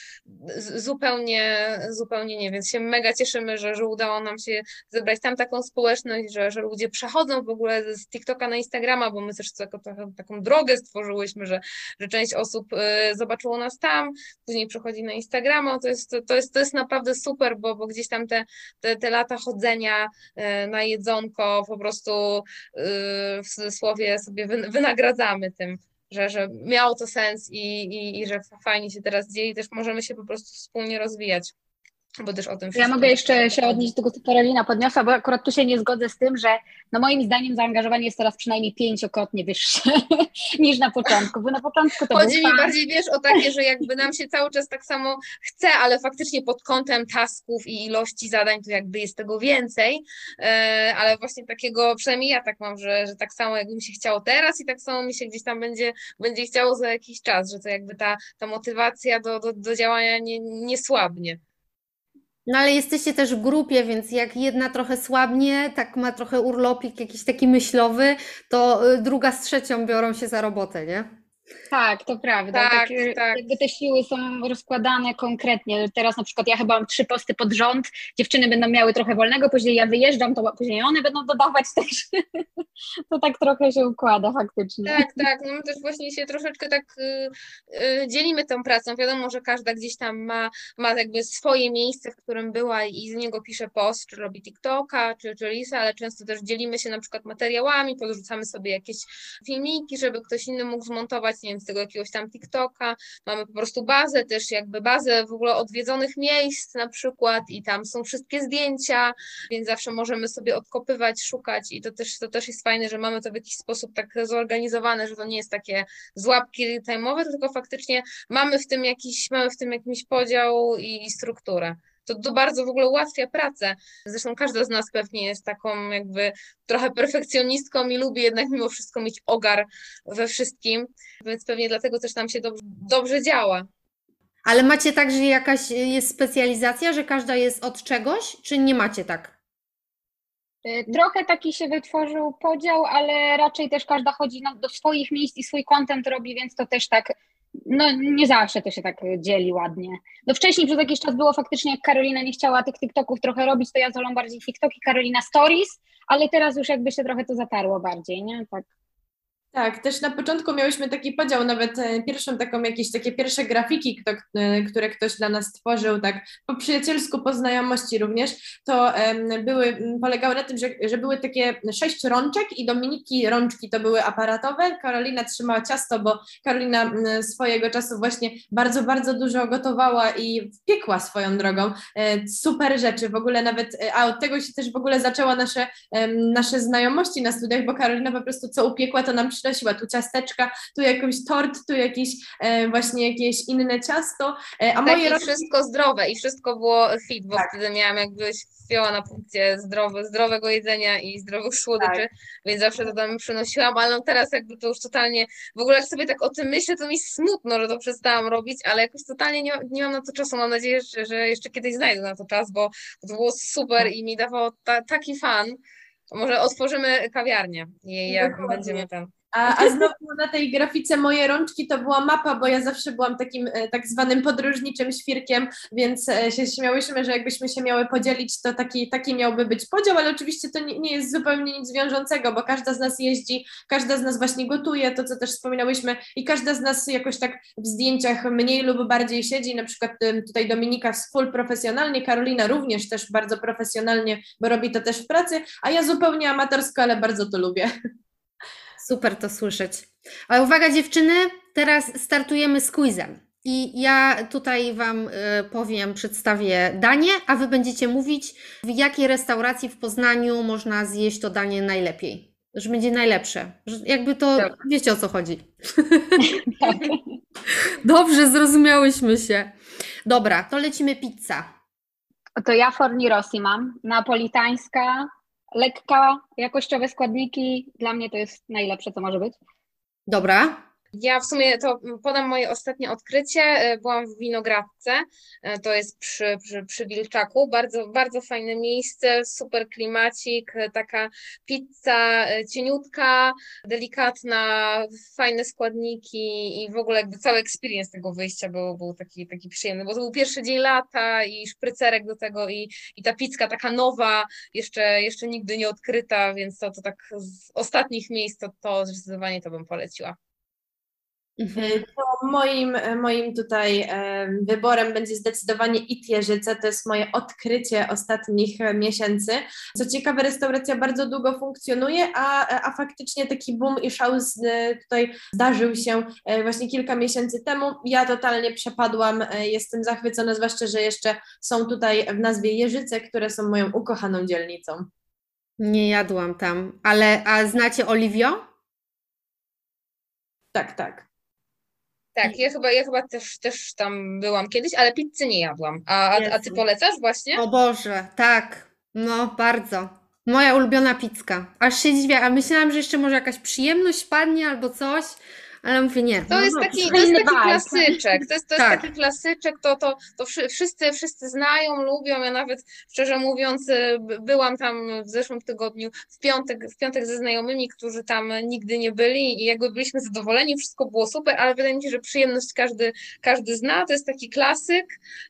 zupełnie, zupełnie nie, więc się mega cieszymy, że, że udało nam się zebrać tam taką społeczność, że, że ludzie przechodzą w ogóle z TikToka na Instagrama, bo my też taką, taką drogę stworzyłyśmy, że, że część osób y, zobaczyło nas tam, później przechodzi na Instagrama, to jest, to jest, to jest naprawdę super, bo, bo gdzieś tam te, te, te lata chodzenia y, na jedzonko po prostu y, w cudzysłowie sobie wynagradzamy tym że, że miało to sens i, i, i że fajnie się teraz dzieje i też możemy się po prostu wspólnie rozwijać bo też o tym Ja mogę jeszcze się odnieść do tego, co Karolina podniosła, bo akurat tu się nie zgodzę z tym, że no moim zdaniem zaangażowanie jest teraz przynajmniej pięciokrotnie wyższe niż na początku, bo na początku to Chodzi mi bardziej, wiesz, o takie, że jakby nam się cały czas tak samo chce, ale faktycznie pod kątem tasków i ilości zadań to jakby jest tego więcej, e, ale właśnie takiego, przynajmniej ja tak mam, że, że tak samo jakby mi się chciało teraz i tak samo mi się gdzieś tam będzie, będzie chciało za jakiś czas, że to jakby ta, ta motywacja do, do, do działania nie, nie słabnie. No ale jesteście też w grupie, więc jak jedna trochę słabnie, tak ma trochę urlopik jakiś taki myślowy, to y, druga z trzecią biorą się za robotę, nie? Tak, to prawda. Tak, tak, tak. Jakby te siły są rozkładane konkretnie. Teraz na przykład ja chyba mam trzy posty pod rząd, dziewczyny będą miały trochę wolnego, później ja wyjeżdżam, to później one będą dodawać też. to tak trochę się układa faktycznie. Tak, tak. No my też właśnie się troszeczkę tak y, y, dzielimy tą pracą. Wiadomo, że każda gdzieś tam ma, ma jakby swoje miejsce, w którym była i z niego pisze post, czy robi TikToka, czy, czy Lisa, ale często też dzielimy się na przykład materiałami, podrzucamy sobie jakieś filmiki, żeby ktoś inny mógł zmontować nie wiem, z tego jakiegoś tam TikToka, mamy po prostu bazę też jakby bazę w ogóle odwiedzonych miejsc na przykład i tam są wszystkie zdjęcia, więc zawsze możemy sobie odkopywać, szukać i to też, to też jest fajne, że mamy to w jakiś sposób tak zorganizowane, że to nie jest takie złapki time'owe, tylko faktycznie mamy w tym jakiś, mamy w tym jakiś podział i, i strukturę to, to bardzo w ogóle ułatwia pracę. Zresztą każda z nas pewnie jest taką jakby trochę perfekcjonistką i lubi jednak mimo wszystko mieć ogar we wszystkim, więc pewnie dlatego też nam się dobrze, dobrze działa. Ale macie tak, że jakaś jest specjalizacja, że każda jest od czegoś, czy nie macie tak? Y, trochę taki się wytworzył podział, ale raczej też każda chodzi do swoich miejsc i swój content robi, więc to też tak no nie zawsze to się tak dzieli ładnie. No wcześniej przez jakiś czas było faktycznie, jak Karolina nie chciała tych TikToków trochę robić, to ja zolą bardziej TikToki, Karolina Stories, ale teraz już jakby się trochę to zatarło bardziej, nie? Tak. Tak, też na początku miałyśmy taki podział, nawet e, pierwszą taką jakieś takie pierwsze grafiki, kto, e, które ktoś dla nas stworzył, tak po przyjacielsku, po znajomości również, to um, były, polegały na tym, że, że były takie sześć rączek i Dominiki rączki to były aparatowe, Karolina trzymała ciasto, bo Karolina swojego czasu właśnie bardzo, bardzo dużo gotowała i piekła swoją drogą. E, super rzeczy, w ogóle nawet, a od tego się też w ogóle zaczęła nasze, nasze znajomości na studiach, bo Karolina po prostu co upiekła, to nam przynosiła. Tu ciasteczka, tu jakiś tort, tu jakiś e, właśnie jakieś inne ciasto. E, a tak, moje i wszystko zdrowe i wszystko było fit, bo tak. wtedy miałam jakbyś wzięła na punkcie zdrowe, zdrowego jedzenia i zdrowych słodyczy, tak. więc zawsze to tam przynosiłam, ale no teraz jakby to już totalnie, w ogóle jak sobie tak o tym myślę, to mi smutno, że to przestałam robić, ale jakoś totalnie nie, nie mam na to czasu, mam nadzieję, że, że jeszcze kiedyś znajdę na to czas, bo to było super i mi dawało ta, taki fan, może otworzymy kawiarnię i jak będziemy tam. A, a znowu na tej grafice moje rączki to była mapa, bo ja zawsze byłam takim e, tak zwanym podróżniczym świrkiem, więc e, się śmiałyśmy, że jakbyśmy się miały podzielić, to taki, taki miałby być podział, ale oczywiście to nie, nie jest zupełnie nic wiążącego, bo każda z nas jeździ, każda z nas właśnie gotuje, to co też wspominałyśmy i każda z nas jakoś tak w zdjęciach mniej lub bardziej siedzi, na przykład tutaj Dominika full profesjonalnie, Karolina również też bardzo profesjonalnie, bo robi to też w pracy, a ja zupełnie amatorsko, ale bardzo to lubię. Super to słyszeć. Ale uwaga dziewczyny, teraz startujemy z quizem. I ja tutaj Wam y, powiem, przedstawię danie, a Wy będziecie mówić, w jakiej restauracji w Poznaniu można zjeść to danie najlepiej. Że będzie najlepsze. Że jakby to, tak. wiecie o co chodzi. Tak. Dobrze, zrozumiałyśmy się. Dobra, to lecimy pizza. To ja Forni Rossi mam. Napolitańska, lekka, jakościowe składniki, dla mnie to jest najlepsze, co może być. Dobra, ja w sumie to podam moje ostatnie odkrycie. E, byłam w Winogradce, e, to jest przy, przy, przy Wilczaku. Bardzo, bardzo fajne miejsce, super klimacik, e, taka pizza cieniutka, delikatna, fajne składniki i w ogóle jakby cały experience tego wyjścia był, był taki, taki przyjemny, bo to był pierwszy dzień lata i szprycerek do tego i, i ta pizza taka nowa, jeszcze, jeszcze nigdy nie odkryta, więc to, to tak z ostatnich miejsc to, to zdecydowanie to bym poleciła. Mhm. Y, to moim, moim tutaj wyborem będzie zdecydowanie Itjerzyce. To jest moje odkrycie ostatnich miesięcy. Co ciekawe, restauracja bardzo długo funkcjonuje, a, a faktycznie taki boom i szał z, tutaj zdarzył się właśnie kilka miesięcy temu. Ja totalnie przepadłam, jestem zachwycona, zwłaszcza, że jeszcze są tutaj w nazwie Jeżyce, które są moją ukochaną dzielnicą. Nie jadłam tam, ale a znacie Oliwio? Tak, tak. Tak, ja chyba, ja chyba też, też tam byłam kiedyś, ale pizzy nie jadłam. A, a, a ty polecasz właśnie? O Boże, tak. No, bardzo. Moja ulubiona pizka. Aż się dziwię, a myślałam, że jeszcze może jakaś przyjemność padnie albo coś, ale mówię nie. To no, jest no, taki, to jest taki klasyczek, to jest, to jest tak. taki klasyczek, to, to, to wszyscy, wszyscy znają, lubią, ja nawet szczerze mówiąc y, byłam tam w zeszłym tygodniu w piątek, w piątek ze znajomymi, którzy tam nigdy nie byli i jakby byliśmy zadowoleni, wszystko było super, ale wydaje mi się, że przyjemność każdy, każdy zna, to jest taki klasyk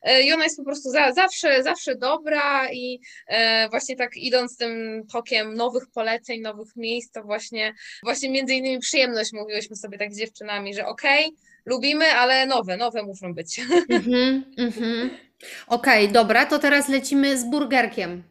y, i ona jest po prostu za, zawsze, zawsze dobra i e, właśnie tak idąc tym tokiem nowych poleceń, nowych miejsc, to właśnie, właśnie między innymi przyjemność mówiłyśmy sobie tak dziewczynami, że okej, okay, lubimy, ale nowe, nowe muszą być. Mm-hmm, mm-hmm. Okej, okay, dobra, to teraz lecimy z burgerkiem.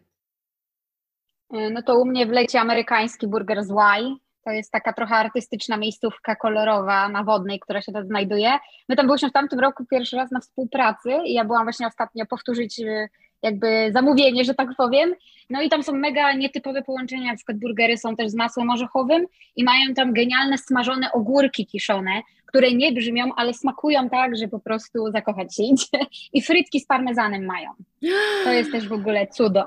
E, no to u mnie wleci amerykański burger z Y. To jest taka trochę artystyczna miejscówka kolorowa na wodnej, która się tam znajduje. My tam byliśmy w tamtym roku pierwszy raz na współpracy i ja byłam właśnie ostatnio powtórzyć e, jakby zamówienie, że tak powiem. No i tam są mega nietypowe połączenia, na przykład burgery są też z masłem orzechowym i mają tam genialne smażone ogórki kiszone, które nie brzmią, ale smakują tak, że po prostu zakochać się idzie. I frytki z parmezanem mają. To jest też w ogóle cudo.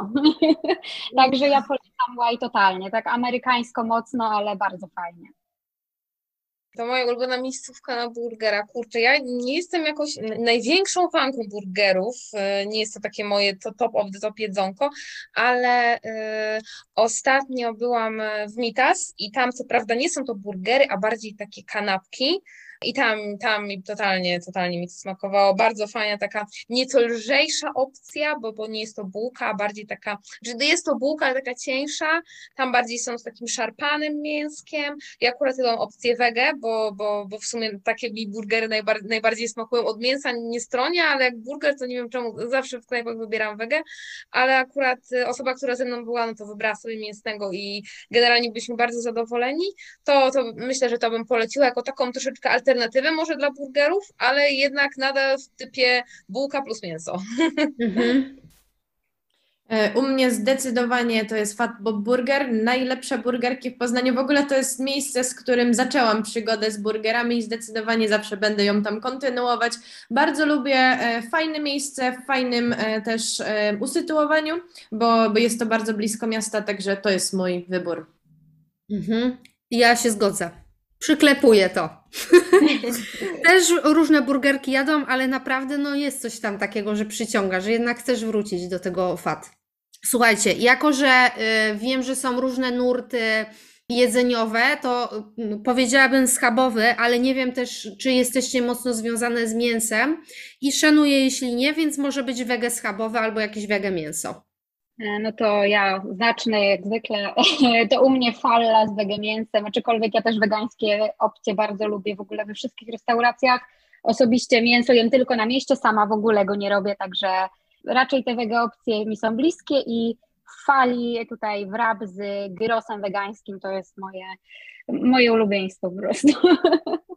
Także ja polecam łaj totalnie, tak amerykańsko mocno, ale bardzo fajnie. To moja ulubiona miejscówka na burgera. Kurczę, ja nie jestem jakoś największą fanką burgerów. E, nie jest to takie moje to top of the top jedzonko, ale y, ostatnio byłam w Mitas i tam co prawda nie są to burgery, a bardziej takie kanapki. I tam, tam totalnie, totalnie mi to smakowało. Bardzo fajna, taka nieco lżejsza opcja, bo, bo nie jest to bułka, a bardziej taka, że jest to bułka, ale taka cieńsza. Tam bardziej są z takim szarpanym mięskiem. Ja akurat mam opcję wege, bo, bo, bo w sumie takie mi burgery najbar najbardziej smakują od mięsa, nie stronia, ale jak burger, to nie wiem czemu, zawsze w knajpach wybieram wege, ale akurat osoba, która ze mną była, no to wybrała sobie mięsnego i generalnie byliśmy bardzo zadowoleni. To, to myślę, że to bym poleciła jako taką troszeczkę alternatywę alternatywę może dla burgerów, ale jednak nadal w typie bułka plus mięso. Mhm. E, u mnie zdecydowanie to jest Fat Bob Burger. Najlepsze burgerki w Poznaniu. W ogóle to jest miejsce, z którym zaczęłam przygodę z burgerami i zdecydowanie zawsze będę ją tam kontynuować. Bardzo lubię e, fajne miejsce, w fajnym e, też usytuowaniu, bo, bo jest to bardzo blisko miasta, także to jest mój wybór. Mhm. Ja się zgodzę. Przyklepuję to. Też różne burgerki jadą, ale naprawdę no jest coś tam takiego, że przyciąga, że jednak chcesz wrócić do tego fat. Słuchajcie, jako że y, wiem, że są różne nurty jedzeniowe, to y, powiedziałabym schabowy, ale nie wiem też, czy jesteście mocno związane z mięsem i szanuję, jeśli nie, więc może być wege schabowe albo jakieś wege mięso. E, no to ja zacznę jak zwykle. To u mnie falla z wege mięsem, aczkolwiek ja też wegańskie opcje bardzo lubię w ogóle we wszystkich restauracjach. Osobiście mięso jem tylko na mieście, sama w ogóle go nie robię, także raczej te wege opcje mi są bliskie i fali tutaj wrab z gyrosem wegańskim to jest moje, moje ulubieństwo po prostu.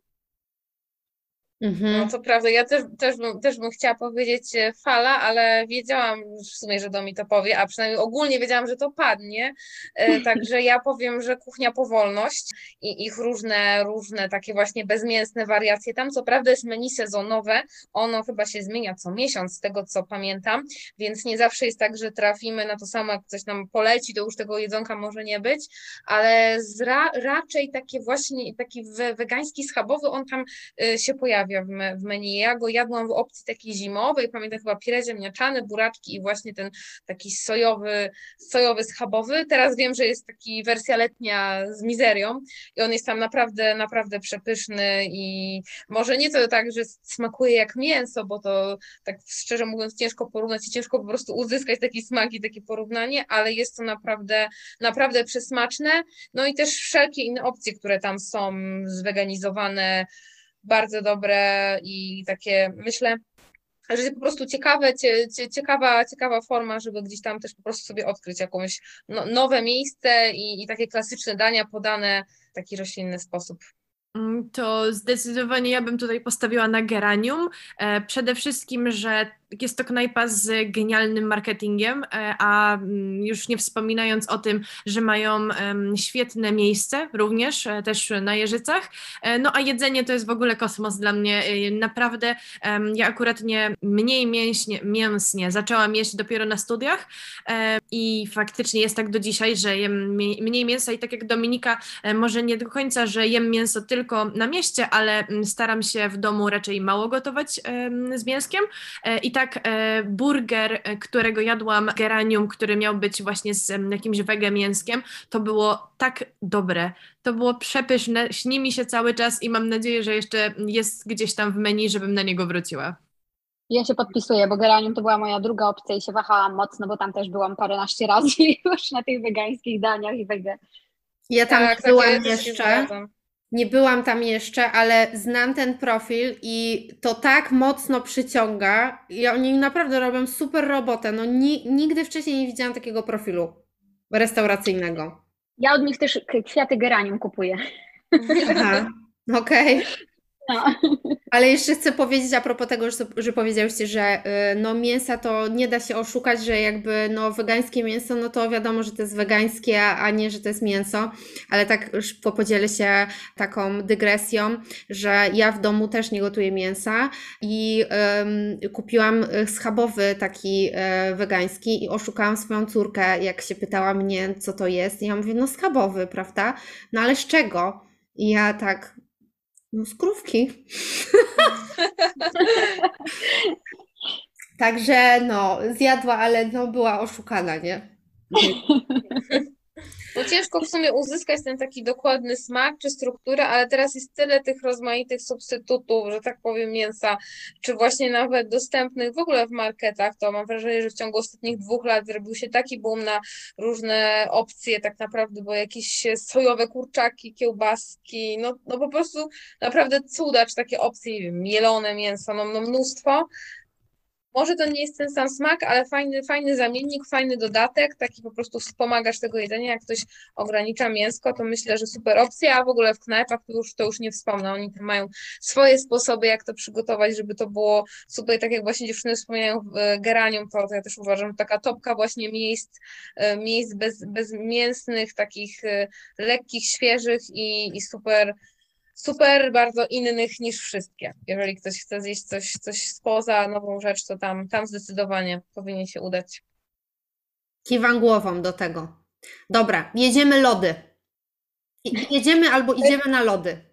Mhm. No to prawda, ja też, też, bym, też bym chciała powiedzieć e, fala, ale wiedziałam w sumie, że Domi to powie, a przynajmniej ogólnie wiedziałam, że to padnie, e, także ja powiem, że kuchnia powolność i ich różne, różne takie właśnie bezmięsne wariacje. Tam co prawda jest menu sezonowe, ono chyba się zmienia co miesiąc, z tego co pamiętam, więc nie zawsze jest tak, że trafimy na to samo, jak coś nam poleci, to już tego jedzonka może nie być, ale ra, raczej takie właśnie, taki wegański schabowy, on tam e, się pojawia w, w menu. Ja go jadłam w opcji takiej zimowej, pamiętam chyba pire ziemniaczane, buraczki i właśnie ten taki sojowy, sojowy schabowy. Teraz wiem, że jest taki wersja letnia z mizerią i on jest tam naprawdę, naprawdę przepyszny i może nie to tak, że smakuje jak mięso, bo to tak szczerze mówiąc ciężko porównać i ciężko po prostu uzyskać taki smak i takie porównanie, ale jest to naprawdę, naprawdę przesmaczne. No i też wszelkie inne opcje, które tam są zweganizowane, bardzo dobre i takie, myślę, że jest po prostu ciekawe, cie, cie, ciekawa, ciekawa forma, żeby gdzieś tam też po prostu sobie odkryć jakąś no, nowe miejsce i, i takie klasyczne dania podane w taki roślinny sposób. Mm, to zdecydowanie ja bym tutaj postawiła na geranium. E, przede wszystkim, że jest to knajpa z genialnym marketingiem, e, a mm, już nie wspominając o tym, że mają świetne miejsce również e, też na Jeżycach. No a jedzenie to jest w ogóle kosmos dla mnie. Naprawdę ja akurat nie mniej mięśnie, mięsnie zaczęłam jeść dopiero na studiach i faktycznie jest tak do dzisiaj, że jem mniej mięsa i tak jak Dominika, może nie do końca, że jem mięso tylko na mieście, ale mm, staram się w domu raczej mało gotować z mięskiem. E, I tak e, burger, e, którego jadłam, geranium, który miał być właśnie z jakimś wege mięskiem, to było tak dobre. To było przepyszne, śni mi się cały czas i mam nadzieję, że jeszcze jest gdzieś tam w menu, żebym na niego wróciła. Ja się podpisuję, bo geranium to była moja druga opcja i się wahałam mocno, bo tam też byłam paręnaście razy już na tych wegańskich daniach i wege. Ja tam tak, byłam tak, jeszcze. Nie byłam tam jeszcze, ale znam ten profil i to tak mocno przyciąga. I oni naprawdę robią super robotę. No ni nigdy wcześniej nie widziałam takiego profilu restauracyjnego. Ja od nich też kwiaty geranium kupuję. Aha, okej. Okay. No. Ale jeszcze chcę powiedzieć a propos tego, że, że powiedziałyście, że y, no mięsa to nie da się oszukać, że jakby no wegańskie mięso, no to wiadomo, że to jest wegańskie, a nie, że to jest mięso, ale tak już podzielę się taką dygresją, że ja w domu też nie gotuję mięsa i um, kupiłam schabowy taki um, wegański i oszukałam swoją córkę, jak się pytała mnie, co to jest. I ja mówię, no schabowy, prawda? No ale z czego? I ja tak, no z krówki. Także no, zjadła, ale no była oszukana, nie? Ciężko w sumie uzyskać ten taki dokładny smak czy strukturę, ale teraz jest tyle tych rozmaitych substytutów, że tak powiem, mięsa, czy właśnie nawet dostępnych w ogóle w marketach, to mam wrażenie, że w ciągu ostatnich dwóch lat zrobił się taki boom na różne opcje tak naprawdę, bo jakieś sojowe kurczaki, kiełbaski, no, no po prostu naprawdę cuda, czy takie opcje, mielone mięso, no, no mnóstwo, może to nie jest ten sam smak, ale fajny, fajny zamiennik, fajny dodatek, taki po prostu wspomagasz tego jedzenia. Jak ktoś ogranicza mięsko, to myślę, że super opcja, a w ogóle w knajpach to już, to już nie wspomnę. Oni tam mają swoje sposoby, jak to przygotować, żeby to było super. Tak jak właśnie dziewczyny wspomniają w e, geranium, to ja też uważam, że taka topka właśnie miejsc, e, miejsc bez, bezmięsnych, takich e, lekkich, świeżych i, i super super bardzo innych niż wszystkie. Jeżeli ktoś chce zjeść coś, coś spoza, nową rzecz, to tam, tam zdecydowanie powinien się udać. Kiwam głową do tego. Dobra, jedziemy lody. Jedziemy albo idziemy na lody.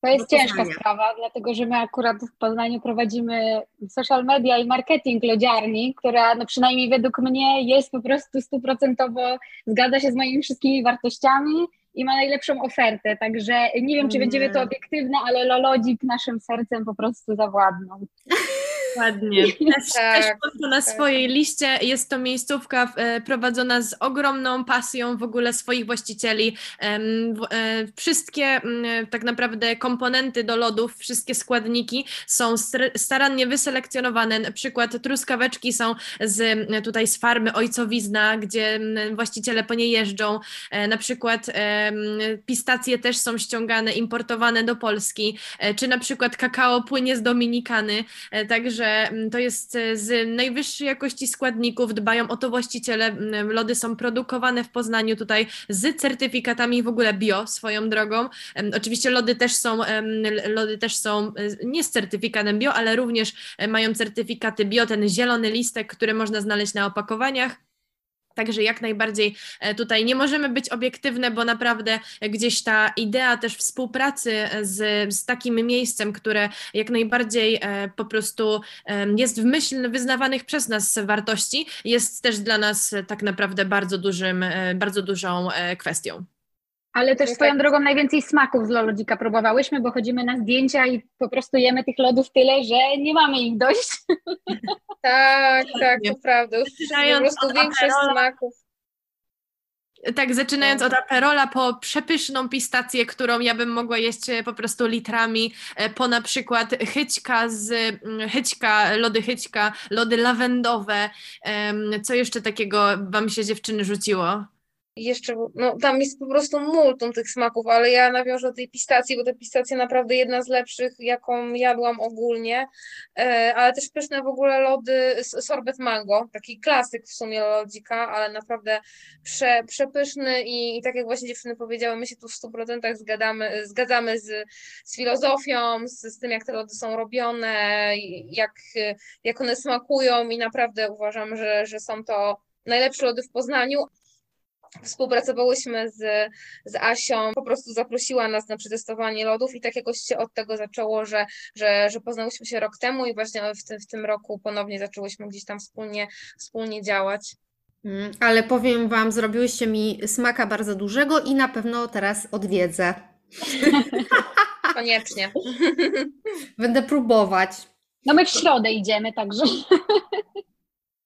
To jest ciężka sprawa, dlatego że my akurat w Poznaniu prowadzimy social media i marketing lodziarni, która no przynajmniej według mnie jest po prostu stuprocentowo, zgadza się z moimi wszystkimi wartościami i ma najlepszą ofertę, także nie wiem, czy będziemy to obiektywne, ale Lolodzik naszym sercem po prostu zawładnął. Ładnie. Też, tak, też to na tak. swojej liście. Jest to miejscówka e, prowadzona z ogromną pasją w ogóle swoich właścicieli. E, wszystkie tak naprawdę komponenty do lodów, wszystkie składniki są starannie wyselekcjonowane. Na przykład truskaweczki są z, tutaj z farmy Ojcowizna, gdzie właściciele po nie jeżdżą. E, na przykład pistacje też są ściągane, importowane do Polski, czy na przykład kakao płynie z Dominikany. Także że mm, to jest e, z najwyższej jakości składników, dbają o to właściciele. Mm, lody są produkowane w Poznaniu tutaj z certyfikatami w ogóle bio swoją drogą. Oczywiście lody też są, lody też są e, nie z certyfikatem bio, ale również e, mają certyfikaty bio, ten zielony listek, który można znaleźć na opakowaniach. Także jak najbardziej e, tutaj nie możemy być obiektywne, bo naprawdę gdzieś ta idea też współpracy z, z takim miejscem, które jak najbardziej e, po prostu jest w myśl wyznawanych przez nas wartości, jest też dla nas tak naprawdę bardzo dużym, e, bardzo dużą kwestią. Ale też swoją tak. drogą najwięcej smaków z Lolodzika próbowałyśmy, bo chodzimy na zdjęcia i po prostu jemy tych lodów tyle, że nie mamy ich dość. Tak, tak, to prawda. Po prostu większość smaków. Tak, zaczynając od aperola po przepyszną pistację, którą ja bym mogła jeść e, po prostu litrami, e, po na przykład chyćka z mm, chyćka, lody chyćka, lody lawendowe. Co jeszcze takiego wam się dziewczyny rzuciło? Jeszcze, no tam jest po prostu multum tych smaków, ale ja nawiążę do tej pistacji, bo ta pistacja naprawdę jedna z lepszych, jaką jadłam ogólnie, e, ale też pyszne w ogóle lody, sorbet mango, taki klasyk w sumie lodzika, ale naprawdę prze, przepyszny i, i tak jak właśnie dziewczyny powiedziały, my się tu w 100% zgadzamy, zgadzamy z, z filozofią, z, z tym jak te lody są robione, jak, jak one smakują i naprawdę uważam, że, że są to najlepsze lody w Poznaniu, Współpracowałyśmy z, z Asią, po prostu zaprosiła nas na przetestowanie lodów i tak jakoś się od tego zaczęło, że, że, że poznałyśmy się rok temu i właśnie w tym, w tym roku ponownie zaczęłyśmy gdzieś tam wspólnie, wspólnie działać. Mm, ale powiem Wam, zrobiłyście mi smaka bardzo dużego i na pewno teraz odwiedzę. Koniecznie. Będę próbować. No my w środę idziemy, także.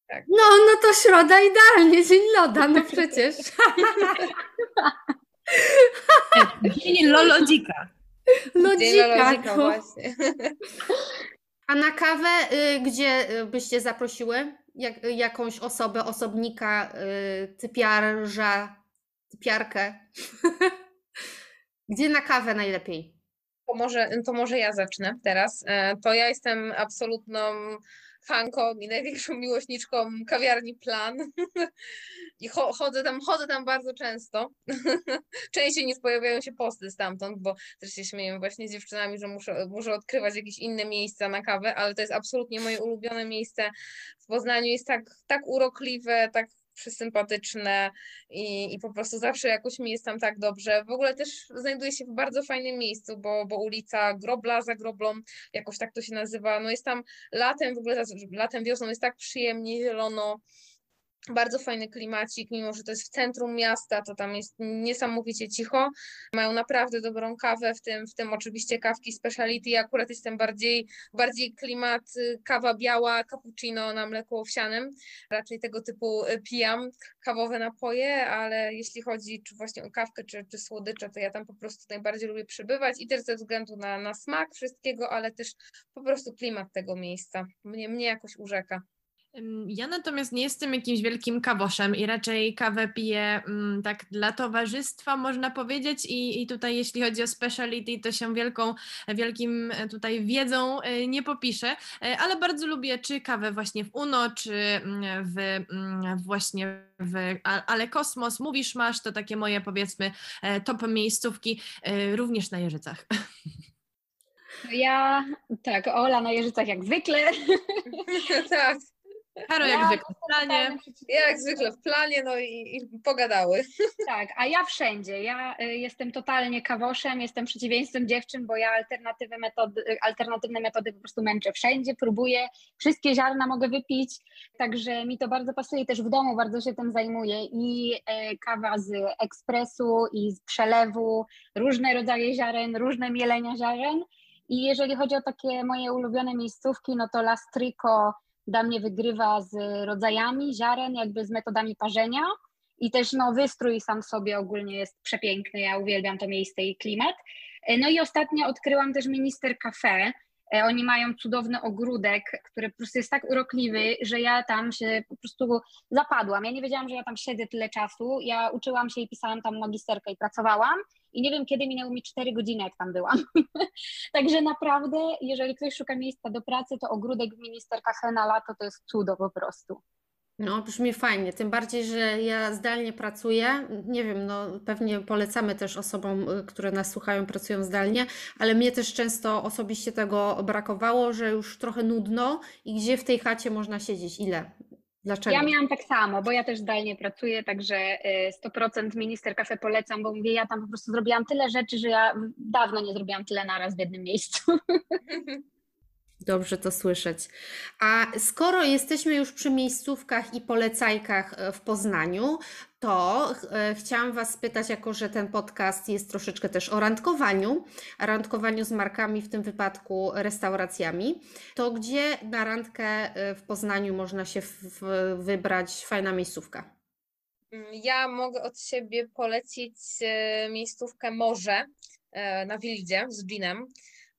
Tak. No, no to środa idealnie, dzień loda, no przecież. Dzień Lolodzika. Lodzika, no. właśnie. A na kawę y, gdzie y, byście zaprosiły? Jak, jakąś osobę, osobnika, y, typiarza, typiarkę? gdzie na kawę najlepiej? To może, to może ja zacznę teraz. E, to ja jestem absolutną fanką i największą miłośniczką kawiarni Plan. I chodzę tam, chodzę tam bardzo często. Częściej niż pojawiają się posty stamtąd, bo też się śmieję właśnie z dziewczynami, że muszę, muszę odkrywać jakieś inne miejsca na kawę, ale to jest absolutnie moje ulubione miejsce w Poznaniu. Jest tak, tak urokliwe, tak przysympatyczne i, i po prostu zawsze jakoś mi jest tam tak dobrze. W ogóle też znajduję się w bardzo fajnym miejscu, bo, bo ulica Grobla za Groblą, jakoś tak to się nazywa, no jest tam latem, w ogóle latem, wiosną jest tak przyjemnie, zielono, bardzo fajny klimacik, mimo że to jest w centrum miasta, to tam jest niesamowicie cicho. Mają naprawdę dobrą kawę, w tym, w tym oczywiście kawki speciality. Ja akurat jestem bardziej, bardziej klimat y, kawa biała, cappuccino na mleku owsianym. Raczej tego typu y, pijam kawowe napoje, ale jeśli chodzi czy właśnie o kawkę, czy, czy słodycze, to ja tam po prostu najbardziej lubię przebywać i też ze względu na, na smak wszystkiego, ale też po prostu klimat tego miejsca. Mnie, mnie jakoś urzeka. Ja natomiast nie jestem jakimś wielkim kawoszem i raczej kawę piję mm, tak dla towarzystwa, można powiedzieć. I, I tutaj, jeśli chodzi o speciality, to się wielką, wielkim e, tutaj wiedzą e, nie popiszę, e, ale bardzo lubię czy kawę właśnie w Uno, czy mm, w, mm, właśnie w Ale Kosmos. Mówisz, masz to takie moje powiedzmy top miejscówki, również na Jeżycach. Ja, tak, Ola na Jeżycach jak zwykle. tak. Haro jak ja zwykle w planie. Jak zwykle w planie, no i, i, pogadały. Tak, a ja wszędzie. Ja y, jestem totalnie kawoszem, jestem przeciwieństwem dziewczyn, bo ja alternatywne metody, alternatywne metody po prostu męczę wszędzie, próbuję, wszystkie ziarna mogę wypić, także mi to bardzo pasuje. Też w domu bardzo się tym zajmuję i y, kawa z ekspresu i z przelewu, różne rodzaje ziaren, różne mielenia ziaren. I jeżeli chodzi o takie moje ulubione miejscówki, no to Lastrico dla mnie wygrywa z rodzajami ziaren, jakby z metodami parzenia. I też no, wystrój sam sobie ogólnie jest przepiękny. Ja uwielbiam to miejsce i klimat. E, no i ostatnio odkryłam też Minister Cafe. E, oni mają cudowny ogródek, który po prostu jest tak urokliwy, że ja tam się po prostu zapadłam. Ja nie wiedziałam, że ja tam siedzę tyle czasu. Ja uczyłam się i pisałam tam magisterkę i pracowałam i nie wiem, kiedy minęło mi 4 godziny, jak tam byłam. Także naprawdę, jeżeli ktoś szuka miejsca do pracy, to ogródek w Ministerka na lato to jest cudo po prostu. No, brzmi fajnie, tym bardziej, że ja zdalnie pracuję. Nie wiem, no pewnie polecamy też osobom, y, które nas słuchają, pracują zdalnie, ale mnie też często osobiście tego brakowało, że już trochę nudno i gdzie w tej chacie można siedzieć? Ile? Dlaczego? Ja miałam tak samo, bo ja też zdalnie pracuję, także 100% y, minister kafe polecam, bo mówię, ja tam po prostu zrobiłam tyle rzeczy, że ja dawno nie zrobiłam tyle naraz w jednym miejscu. Dobrze to słyszeć. A skoro jesteśmy już przy miejscówkach i polecajkach e, w Poznaniu, to e, chciałam Was spytać, jako że ten podcast jest troszeczkę też o randkowaniu, randkowaniu z markami, w tym wypadku restauracjami, to gdzie na randkę e, w Poznaniu można się wybrać fajna miejscówka? Mm, ja mogę od siebie polecić miejscówkę Morze na Wildzie z Ginem.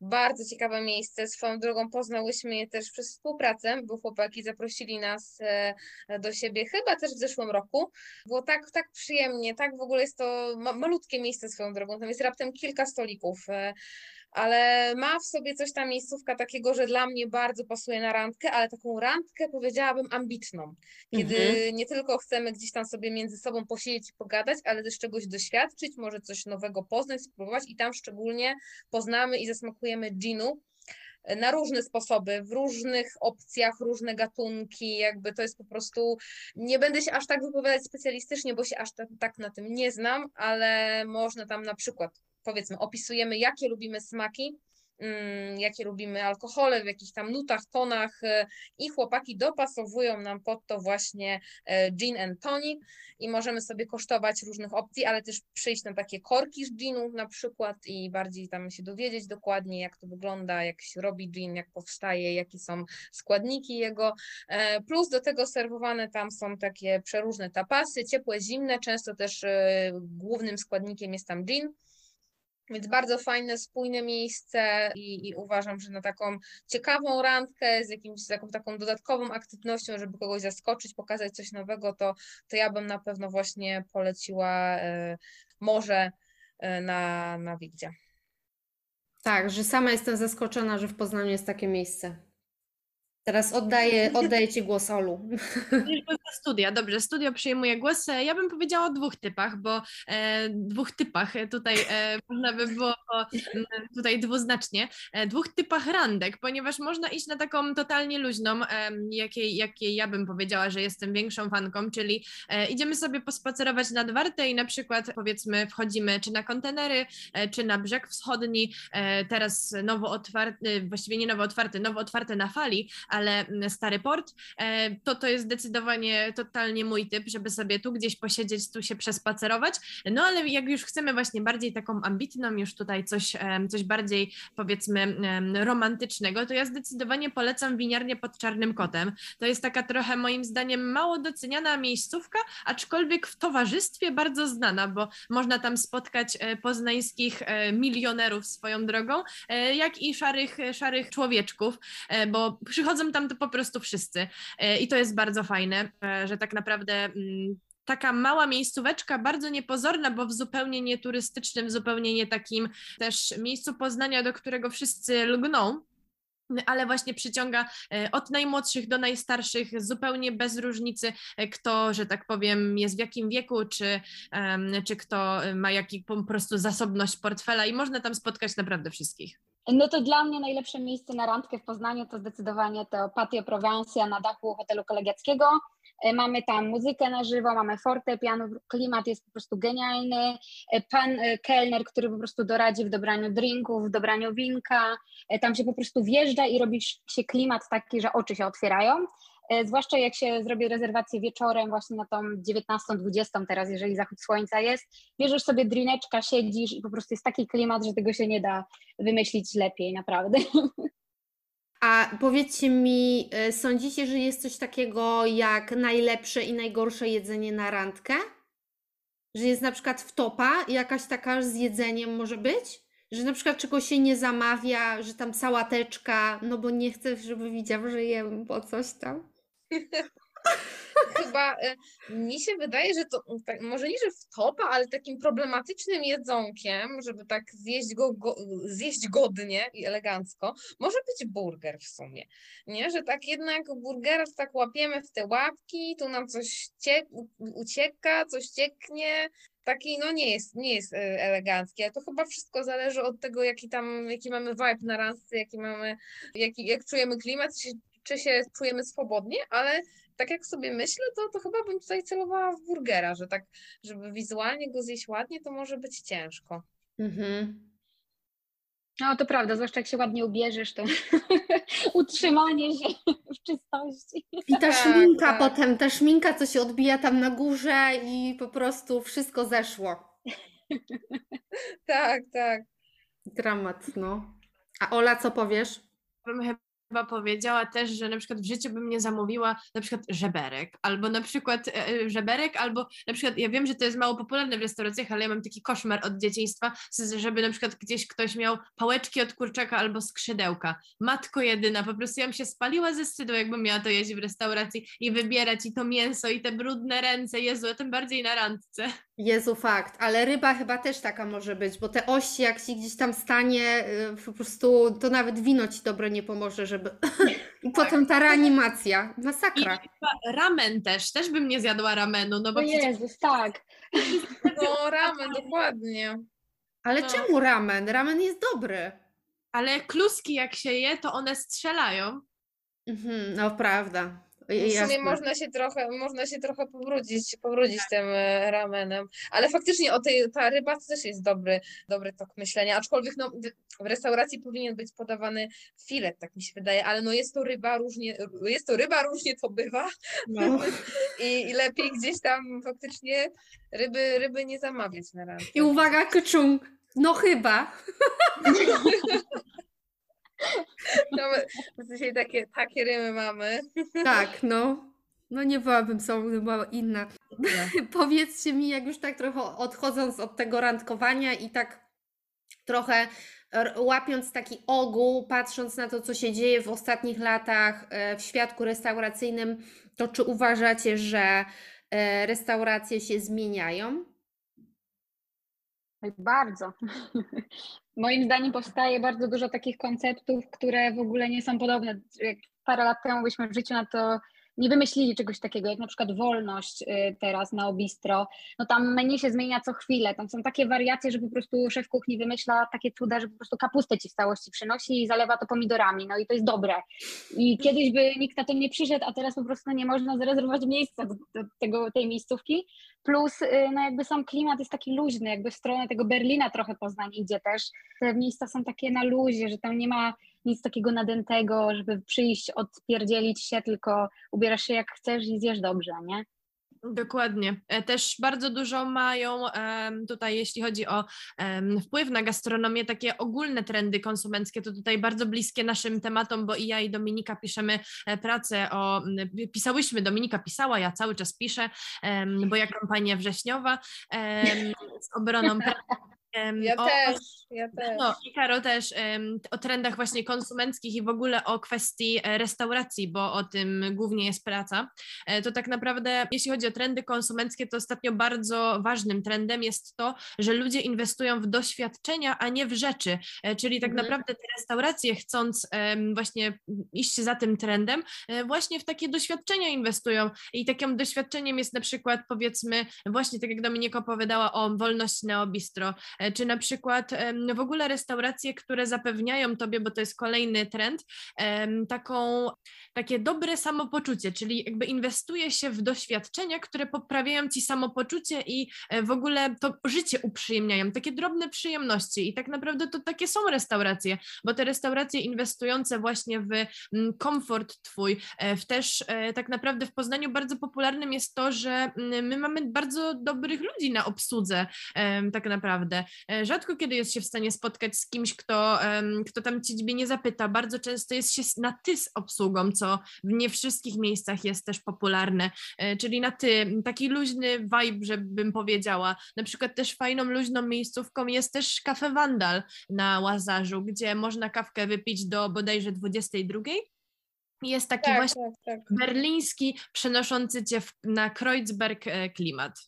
Bardzo ciekawe miejsce. Swoją drogą poznałyśmy je też przez współpracę, bo chłopaki zaprosili nas e, do siebie chyba też w zeszłym roku. Było tak, tak przyjemnie, tak w ogóle jest to malutkie miejsce swoją drogą. Tam jest raptem kilka stolików e, ale ma w sobie coś ta miejscówka takiego, że dla mnie bardzo pasuje na randkę, ale taką randkę powiedziałabym ambitną, kiedy mhm. nie tylko chcemy gdzieś tam sobie między sobą posiedzieć i pogadać, ale też czegoś doświadczyć, może coś nowego poznać, spróbować i tam szczególnie poznamy i zasmakujemy ginu, na różne sposoby, w różnych opcjach, różne gatunki, jakby to jest po prostu, nie będę się aż tak wypowiadać specjalistycznie, bo się aż tak, tak na tym nie znam, ale można tam na przykład powiedzmy, opisujemy, jakie lubimy smaki, mm, jakie lubimy alkohole, w jakich tam nutach, tonach e, i chłopaki dopasowują nam pod to właśnie e, gin and tonic i możemy sobie kosztować różnych opcji, ale też przyjść na takie korki z ginu na przykład i bardziej tam się dowiedzieć dokładnie, jak to wygląda, jak się robi gin, jak powstaje, jakie są składniki jego. E, plus do tego serwowane tam są takie przeróżne tapasy, ciepłe, zimne, często też głównym składnikiem jest tam gin. Więc bardzo fajne, spójne miejsce i, i, uważam, że na taką ciekawą randkę z jakimś z taką, taką dodatkową aktywnością, żeby kogoś zaskoczyć, pokazać coś nowego, to, to ja bym na pewno właśnie poleciła y, morze y, na, na Wigdzie. Tak, że sama jestem zaskoczona, że w Poznaniu jest takie miejsce. Teraz oddaję, oddaję Ci głos, Olu. Studia, dobrze, studio przyjmuje głos. Ja bym powiedziała o dwóch typach, bo e, dwóch typach tutaj e, można by było tutaj dwuznacznie, e, dwóch typach randek, ponieważ można iść na taką totalnie luźną, e, jakiej, jakiej ja bym powiedziała, że jestem większą fanką, czyli e, idziemy sobie pospacerować nad Wartę i na przykład powiedzmy wchodzimy czy na kontenery, e, czy na brzeg wschodni, teraz nowo otwarty, właściwie nie nowo otwarty, nowo otwarte na fali, ale Stary Port, to to jest zdecydowanie totalnie mój typ, żeby sobie tu gdzieś posiedzieć, tu się przespacerować, no ale jak już chcemy właśnie bardziej taką ambitną, już tutaj coś, coś bardziej powiedzmy romantycznego, to ja zdecydowanie polecam winiarnię pod Czarnym Kotem. To jest taka trochę moim zdaniem mało doceniana miejscówka, aczkolwiek w towarzystwie bardzo znana, bo można tam spotkać e, poznańskich e, milionerów swoją drogą, e, jak i szarych, szarych człowieczków, bo przychodzą tam to po prostu wszyscy i to jest bardzo fajne, że tak naprawdę mm, taka mała miejscóweczka, bardzo niepozorna, bo w zupełnie nieturystycznym, zupełnie nie takim też miejscu Poznania, do którego wszyscy lgną, ale właśnie przyciąga e, od najmłodszych do najstarszych, zupełnie bez różnicy, e, kto, że tak powiem, jest w jakim wieku, czy, czy kto ma jaki po prostu zasobność portfela i można tam spotkać naprawdę wszystkich. No to dla mnie najlepsze miejsce na randkę w Poznaniu to zdecydowanie to Patio Provencia na dachu hotelu kolegiackiego. E, mamy tam muzykę na żywo, mamy fortepian, klimat jest po prostu genialny. E, pan e, kelner, który po prostu doradzi w dobraniu drinków, w dobraniu winka. Tam się po prostu wjeżdża i robi się klimat taki, że oczy się otwierają. Zwłaszcza jak się zrobi rezerwację wieczorem, właśnie na tą 19-20 teraz, jeżeli zachód słońca jest, bierzesz sobie drineczka, siedzisz i po prostu jest taki klimat, że tego się nie da wymyślić lepiej, naprawdę. A powiedzcie mi, e, sądzicie, że jest coś takiego jak najlepsze i najgorsze jedzenie na randkę? Że jest na przykład wtopa jakaś taka z jedzeniem może być? Że na przykład czegoś się nie zamawia, że tam sałateczka, no bo nie chcę, żeby widział, że jem po coś tam. chyba e, mi się wydaje, że to tak, może nie, że w topa, ale takim problematycznym jedzonkiem, żeby tak zjeść go, go, zjeść godnie i elegancko, może być burger w sumie. Nie, że tak jednak burgera tak łapiemy w te łapki, tu nam coś ucieka, coś cieknie, taki no nie jest, nie jest e, elegancki, ale to chyba wszystko zależy od tego, jaki tam, jaki mamy vibe na randce, jaki mamy, jaki, jak czujemy klimat, czy czy się czujemy swobodnie, ale tak jak sobie myślę, to, to chyba bym tutaj celowała w burgera, że tak, żeby wizualnie go zjeść ładnie, to może być ciężko. Mhm. No to prawda, zwłaszcza jak się ładnie ubierzesz, to utrzymanie się w czystości. I ta tak, szminka tak. potem, ta szminka, co się odbija tam na górze i po prostu wszystko zeszło. tak, tak. Dramat, no. A Ola, co powiesz? Chyba powiedziała też, że na przykład w życiu bym nie zamówiła na przykład żeberek, albo na przykład e, e, żeberek, albo na przykład, ja wiem, że to jest mało popularne w restauracjach, ale ja mam taki koszmar od dzieciństwa, żeby na przykład gdzieś ktoś miał pałeczki od kurczaka albo skrzydełka. Matko jedyna, po prostu ja bym się spaliła ze wstydu, jakbym miała to jeść w restauracji i wybierać i to mięso, i te brudne ręce, Jezu, a tym bardziej na randce. Jezu, fakt, ale ryba chyba też taka może być, bo te ości, jak się gdzieś tam stanie, y, po prostu to nawet wino ci dobre nie pomoże, żeby. I potem ta reanimacja, masakra. I ramen też, też bym nie zjadła ramenu, no bo. O Jezus, tak. No, ramen, dokładnie. Ale no. czemu ramen? Ramen jest dobry. Ale kluski, jak się je, to one strzelają. Mhm, no, prawda. W sumie można się trochę, można się trochę powrócić, powrócić tym e, ramenem. Ale faktycznie o tej, ta ryba to też jest dobry, dobry tok myślenia. Aczkolwiek no, w restauracji powinien być podawany filet, tak mi się wydaje, ale no jest to ryba różnie, jest to ryba różnie to bywa. No. I, I, lepiej gdzieś tam faktycznie ryby, ryby nie zamawiać na randkę. I uwaga, kczung, no chyba. No, dzisiaj takie, takie rymy mamy. Tak, no. No nie byłabym sobą, była inna. Powiedzcie mi, jak już tak trochę odchodząc od tego randkowania i tak trochę łapiąc taki ogół, patrząc na to, co się dzieje w ostatnich latach e, w świadku restauracyjnym, to czy uważacie, że e, restauracje się zmieniają? Bardzo. Moim zdaniem powstaje bardzo dużo takich konceptów, które w ogóle nie są podobne. Jak parę lat temu byśmy w życiu na to nie wymyślili czegoś takiego, jak na przykład wolność y, teraz na Obistro, no tam menu się zmienia co chwilę, tam są takie wariacje, że po prostu szef kuchni wymyśla takie cuda, że po prostu kapustę ci w całości przynosi i zalewa to pomidorami, no i to jest dobre. I kiedyś by nikt na to nie przyszedł, a teraz po prostu nie można zarezerwować miejsca do, tego, tej miejscówki, plus y, no jakby sam klimat jest taki luźny, jakby w stronę tego Berlina trochę Poznań idzie też, te miejsca są takie na luzie, że tam nie ma nic takiego nadętego, żeby przyjść, odpierdzielić się, tylko ubierasz się jak chcesz i zjesz dobrze, nie? Dokładnie. E, też bardzo dużo mają tutaj, jeśli chodzi o wpływ na gastronomię, takie ogólne trendy konsumenckie, to tutaj bardzo bliskie naszym tematom, bo i ja i Dominika piszemy e, pracę o, pisałyśmy, Dominika pisała, ja cały czas piszę, bo ja kampania wrześniowa z obroną ja o, też, ja też. No i Karo też um, o trendach właśnie konsumenckich i w ogóle o kwestii e, restauracji, bo o tym głównie jest praca. E, to tak naprawdę, jeśli chodzi o trendy konsumenckie, to ostatnio bardzo ważnym trendem jest to, że ludzie inwestują w doświadczenia, a nie w rzeczy. E, czyli tak mhm. naprawdę te restauracje, chcąc um, właśnie iść za tym trendem, właśnie w takie doświadczenia inwestują. I takim doświadczeniem jest na przykład, powiedzmy, właśnie tak jak Dominika opowiadała o wolność neobistro, czy na przykład w ogóle restauracje, które zapewniają tobie, bo to jest kolejny trend, taką, takie dobre samopoczucie, czyli jakby inwestuje się w doświadczenia, które poprawiają ci samopoczucie i e, w ogóle to życie uprzyjemniają, takie drobne przyjemności i tak naprawdę to takie są restauracje, bo te restauracje inwestujące właśnie w komfort twój, e, w też e, tak naprawdę w Poznaniu bardzo popularnym jest to, że my mamy bardzo dobrych ludzi na obsłudze tak naprawdę. E, rzadko kiedy jest się w stanie spotkać z kimś, kto, kto tam ciebie nie zapyta. Bardzo często jest się na ty z obsługą, co w nie wszystkich miejscach jest też popularne, e, czyli na ty, taki luźny vibe, żebym powiedziała. Na przykład też fajną, luźną miejscówką jest też kafe Wandal na Łazarzu, gdzie można kawkę wypić do bodajże 22. Jest taki tak, właśnie tak, tak. berliński, przenoszący cię w, na Kreuzberg e, klimat.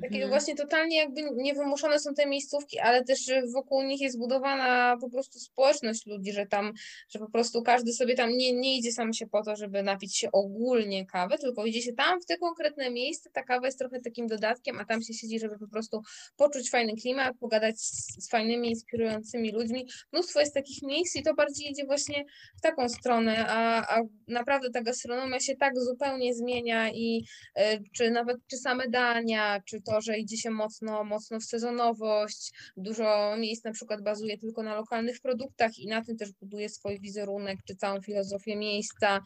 Takie mhm. właśnie totalnie jakby niewymuszone są te miejscówki, ale też wokół nich jest budowana po prostu społeczność ludzi, że tam, że po prostu każdy sobie tam nie, nie idzie sam się po to, żeby napić się ogólnie kawy, tylko idzie się tam w te konkretne miejsce, ta kawa jest trochę takim dodatkiem, a tam się siedzi, żeby po prostu poczuć fajny klimat, pogadać z, z fajnymi, inspirującymi ludźmi. Mnóstwo jest takich miejsc i to bardziej idzie właśnie w taką stronę, a, a naprawdę ta gastronomia się tak zupełnie zmienia i y, czy nawet, czy same dania, czy to, że idzie się mocno, mocno w sezonowość, dużo miejsc na przykład bazuje tylko na lokalnych produktach i na tym też buduje swój wizerunek, czy całą filozofię miejsca,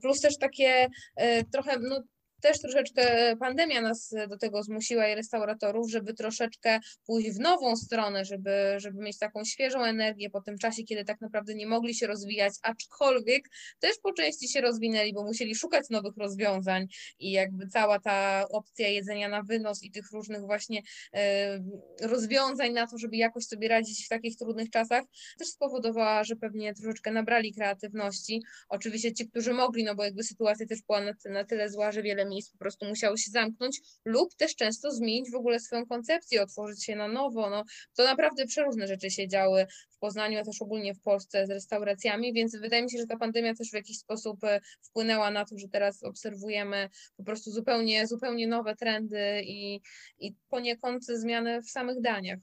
plus też takie e, trochę, no też troszeczkę pandemia nas do tego zmusiła i restauratorów, żeby troszeczkę pójść w nową stronę, żeby, żeby mieć taką świeżą energię po tym czasie, kiedy tak naprawdę nie mogli się rozwijać, aczkolwiek też po części się rozwinęli, bo musieli szukać nowych rozwiązań i jakby cała ta opcja jedzenia na wynos i tych różnych właśnie e, rozwiązań na to, żeby jakoś sobie radzić w takich trudnych czasach, też spowodowała, że pewnie troszeczkę nabrali kreatywności. Oczywiście ci, którzy mogli, no bo jakby sytuacja też była na, na tyle zła, że wiele miejsc po prostu musiało się zamknąć lub też często zmienić w ogóle swoją koncepcję, otworzyć się na nowo. No, to naprawdę przeróżne rzeczy się działy w Poznaniu, a też ogólnie w Polsce z restauracjami, więc wydaje mi się, że ta pandemia też w jakiś sposób e, wpłynęła na to, że teraz obserwujemy po prostu zupełnie, zupełnie nowe trendy i, i poniekąd zmiany w samych daniach.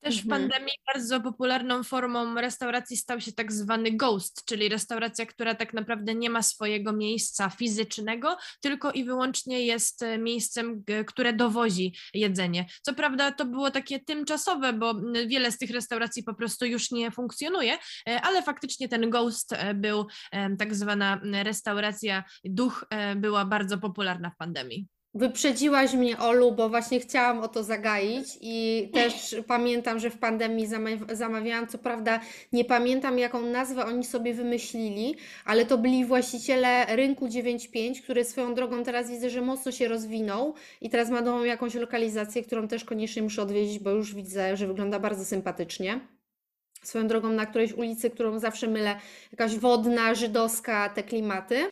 Też w mhm. pandemii bardzo popularną formą restauracji stał się tak zwany ghost, czyli restauracja, która tak naprawdę nie ma swojego miejsca fizycznego, tylko i wyłącznie jest e, miejscem, które dowozi jedzenie. Co prawda to było takie tymczasowe, bo wiele z tych restauracji po prostu już nie funkcjonuje, e, ale faktycznie ten ghost e, był tak zwana restauracja duch była bardzo popularna w pandemii. Wyprzedziłaś mnie, Olu, bo właśnie chciałam o to zagaić i też pamiętam, że w pandemii zamawiałam, co prawda nie pamiętam jaką nazwę oni sobie wymyślili, ale to byli właściciele rynku 9.5, który swoją drogą teraz widzę, że mocno się rozwinął i teraz ma nową jakąś lokalizację, którą też koniecznie muszę odwiedzić, bo już widzę, że wygląda bardzo sympatycznie. Swoją drogą na którejś ulicy, którą zawsze mylę, jakaś wodna, żydowska, te klimaty.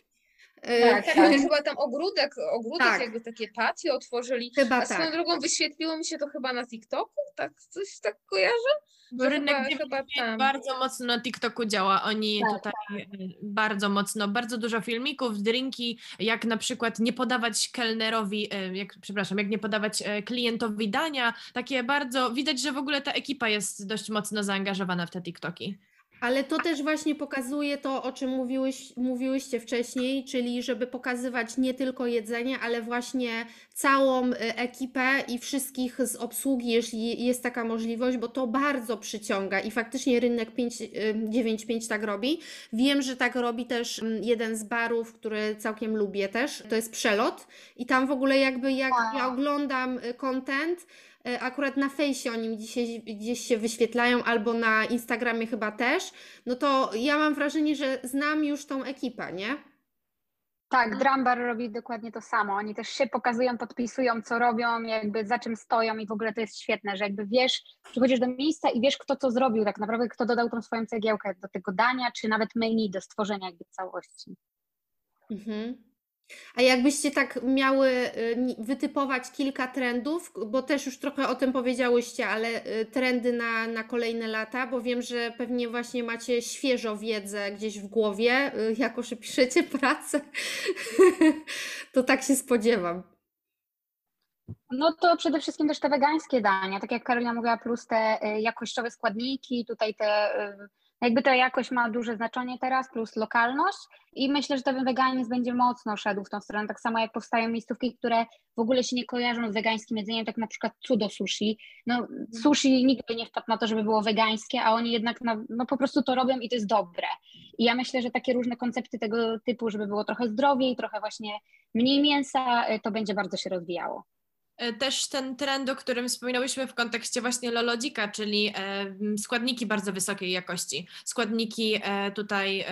E, tak, tak, tak. chyba tam ogródek, ogródek tak. jakby takie patio otworzyli. Chyba A swoją tak. drogą wyświetliło mi się to chyba na TikToku, tak coś tak kojarzę? Bo rynek chyba, chyba bardzo mocno na TikToku działa. Oni tak, tutaj tak. Bardzo mocno, bardzo dużo filmików, drinki, jak na przykład nie podawać kelnerowi, e, jak, przepraszam, jak nie podawać klientowi dania. Takie bardzo, widać, że w ogóle ta ekipa jest dość mocno zaangażowana w te TikToki. Ale to też właśnie pokazuje to, o czym mówiłeś, mówiłyście wcześniej, czyli żeby pokazywać nie tylko jedzenie, ale właśnie całą y, ekipę i wszystkich z obsługi, jeśli jest taka możliwość, bo to bardzo przyciąga i faktycznie rynek 595 y, tak robi. Wiem, że tak robi też mm, jeden z barów, który całkiem lubię też, to jest Przelot i tam w ogóle jakby jak ja oglądam y, content, akurat na fejsie oni dzisiaj gdzieś się wyświetlają, albo na Instagramie chyba też, no to ja mam wrażenie, że znam już tą ekipę, nie? Tak, Drumbar robi dokładnie to samo. Oni też się pokazują, podpisują, co robią, jakby za czym stoją i w ogóle to jest świetne, że jakby wiesz, przychodzisz do miejsca i wiesz, kto co zrobił tak naprawdę, kto dodał tą swoją cegiełkę do tego dania, czy nawet maini do stworzenia jakby całości. Mhm. A jakbyście tak miały y, wytypować kilka trendów, bo też już trochę o tym powiedziałyście, ale y, trendy na, na kolejne lata, bo wiem, że pewnie właśnie macie świeżo wiedzę gdzieś w głowie, y, jako że piszecie pracę, to tak się spodziewam. No to przede wszystkim też te wegańskie dania, tak jak Karolina mówiła, plus te jakościowe składniki, tutaj te jakby ta jakość ma duże znaczenie teraz, plus lokalność i myślę, że ten weganizm będzie mocno szedł w tą stronę, tak samo jak powstają miejscówki, które w ogóle się nie kojarzą z wegańskim jedzeniem, tak na przykład cudo sushi. No mhm. sushi nigdy nie wpadł na to, żeby było wegańskie, a oni jednak no, no po prostu to robią i to jest dobre. I ja myślę, że takie różne koncepty tego typu, żeby było trochę zdrowiej, trochę właśnie mniej mięsa, y, to będzie bardzo się rozwijało. E, też ten trend, o którym wspominałyśmy w kontekście właśnie Lolodzika, czyli e, składniki bardzo wysokiej jakości. Składniki e, tutaj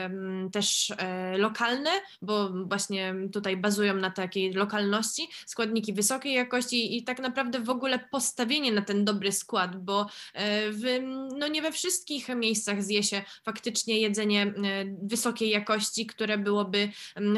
też lokalne, bo właśnie tutaj bazują na takiej lokalności, składniki wysokiej jakości i tak naprawdę w ogóle postawienie na ten dobry skład, bo w, no nie we wszystkich miejscach zje się faktycznie jedzenie wysokiej jakości, które byłoby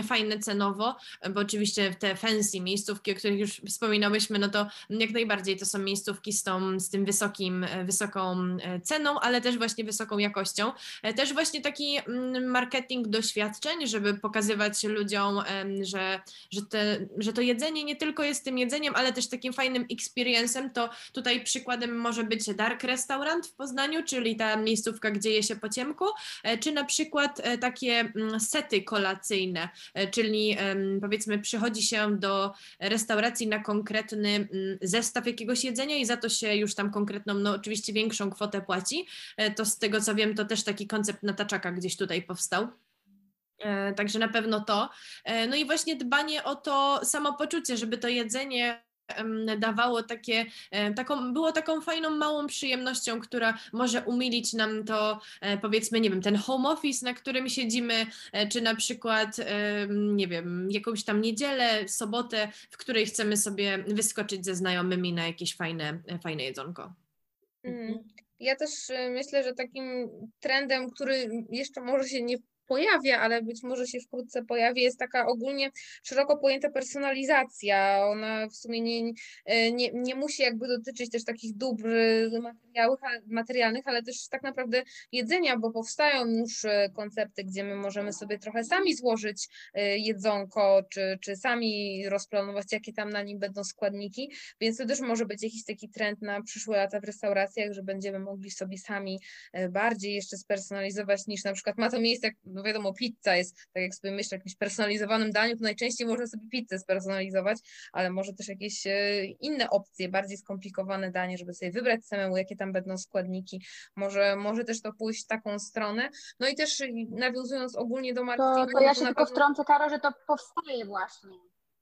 fajne cenowo, bo oczywiście te fancy miejscówki, o których już wspominałyśmy, no to jak najbardziej to są miejscówki z, tą, z tym wysokim, e, wysoką e, ceną, ale też właśnie wysoką jakością. E, też właśnie taki mm, marketing doświadczeń, żeby pokazywać ludziom, że, że, te, że to jedzenie nie tylko jest tym jedzeniem, ale też takim fajnym experience'em, to tutaj przykładem może być Dark Restaurant w Poznaniu, czyli ta miejscówka, gdzie je się po ciemku, czy na przykład takie mm, sety kolacyjne, czyli powiedzmy przychodzi się do restauracji na konkretny Mm, zestaw jakiegoś jedzenia i za to się już tam konkretną, no oczywiście większą kwotę płaci. E, to z tego co wiem, to też taki koncept na taczaka gdzieś tutaj powstał. E, także na pewno to. E, no i właśnie dbanie o to samopoczucie, żeby to jedzenie dawało takie, e, taką, było taką fajną, małą przyjemnością, która może umilić nam to, e, powiedzmy, nie wiem, ten home office, na którym siedzimy, e, czy na przykład, nie wiem, jakąś tam niedzielę, sobotę, w której chcemy sobie wyskoczyć ze znajomymi na jakieś fajne, fajne jedzonko. Mm. Ja też myślę, że takim trendem, który jeszcze może się nie pojawia, ale być może się wkrótce pojawi, jest taka ogólnie szeroko pojęta personalizacja. Ona w sumie nie, nie, nie musi jakby dotyczyć też takich dóbr materialnych, ale też tak naprawdę jedzenia, bo powstają już e, koncepty, gdzie my możemy sobie trochę sami złożyć e, jedzonko, czy, czy sami rozplanować, jakie tam na nim będą składniki, więc to też może być jakiś taki trend na przyszłe lata w restauracjach, że będziemy mogli sobie sami e, bardziej jeszcze spersonalizować niż na przykład ma to miejsce, no wiadomo, pizza jest, tak jak sobie myślę, jakimś personalizowanym daniu, to najczęściej można sobie pizzę spersonalizować, ale może też jakieś inne opcje, bardziej skomplikowane danie, żeby sobie wybrać samemu, jakie tam będą składniki. Może, może też to pójść w taką stronę. No i też nawiązując ogólnie do marketingu. To, to ja się tylko pewno... wtrącę, Karo, że to powstaje właśnie.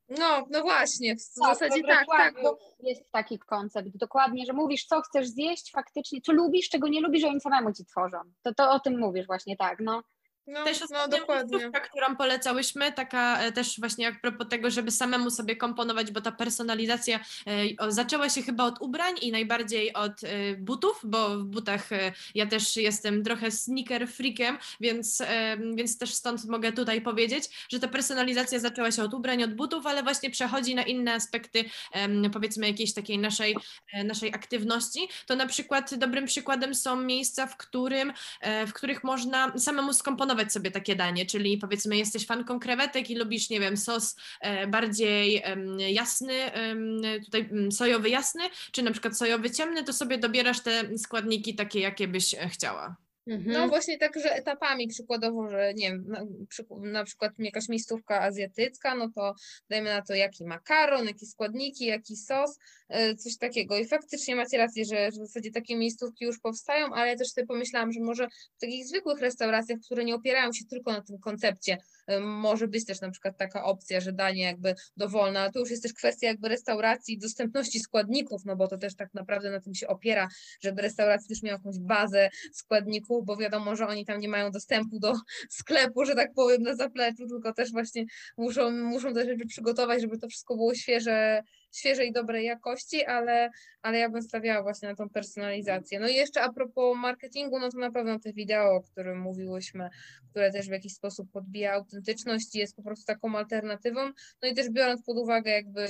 No, no właśnie, w tak, zasadzie tak, tak. Bo... Jest taki koncept, dokładnie, że mówisz, co chcesz zjeść faktycznie, co lubisz, czego nie lubisz, że oni samemu ci tworzą. To, to o tym mówisz właśnie, tak, no. No, też no, dokładnie. którą polecałyśmy, taka e, też właśnie a propos tego, żeby samemu sobie komponować, bo ta personalizacja e, zaczęła się chyba od ubrań i najbardziej od e, butów, bo w butach ja też jestem trochę sneaker freakiem, więc, więc też stąd mogę tutaj powiedzieć, że ta personalizacja zaczęła się od ubrań, od butów, ale właśnie przechodzi na inne aspekty powiedzmy jakiejś takiej naszej, naszej aktywności. To na przykład dobrym przykładem są miejsca, w, którym, w których można samemu skomponować sobie takie danie, czyli powiedzmy jesteś fanką krewetek i lubisz, nie wiem, sos e, bardziej jasny, tutaj sojowy jasny, czy na przykład sojowy ciemny, to sobie dobierasz te składniki takie, jakie byś e, chciała. Mhm. No właśnie tak, że etapami przykładowo, że nie wiem, na, na, przykład jakaś miejscówka azjatycka, no to dajmy na to jaki makaron, jakie składniki, jaki sos, e, coś takiego. I faktycznie macie rację, że w zasadzie takie miejscówki już powstają, ale ja też sobie pomyślałam, że może w takich zwykłych restauracjach, które nie opierają się tylko na tym koncepcie, może być też na przykład taka opcja, że danie jakby dowolne, ale to już jest też kwestia jakby restauracji i dostępności składników, no bo to też tak naprawdę na tym się opiera, żeby restauracja też miała jakąś bazę składników, bo wiadomo, że oni tam nie mają dostępu do sklepu, że tak powiem, na zapleczu, tylko też właśnie muszą, muszą te rzeczy przygotować, żeby to wszystko było świeże, świeże i dobrej jakości, ale, ale ja bym stawiała właśnie na tą personalizację. No i jeszcze a propos marketingu, no to na pewno te wideo, o którym mówiłyśmy, które też w jakiś sposób podbija autentyczność i jest po prostu taką alternatywą, no i też biorąc pod uwagę jakby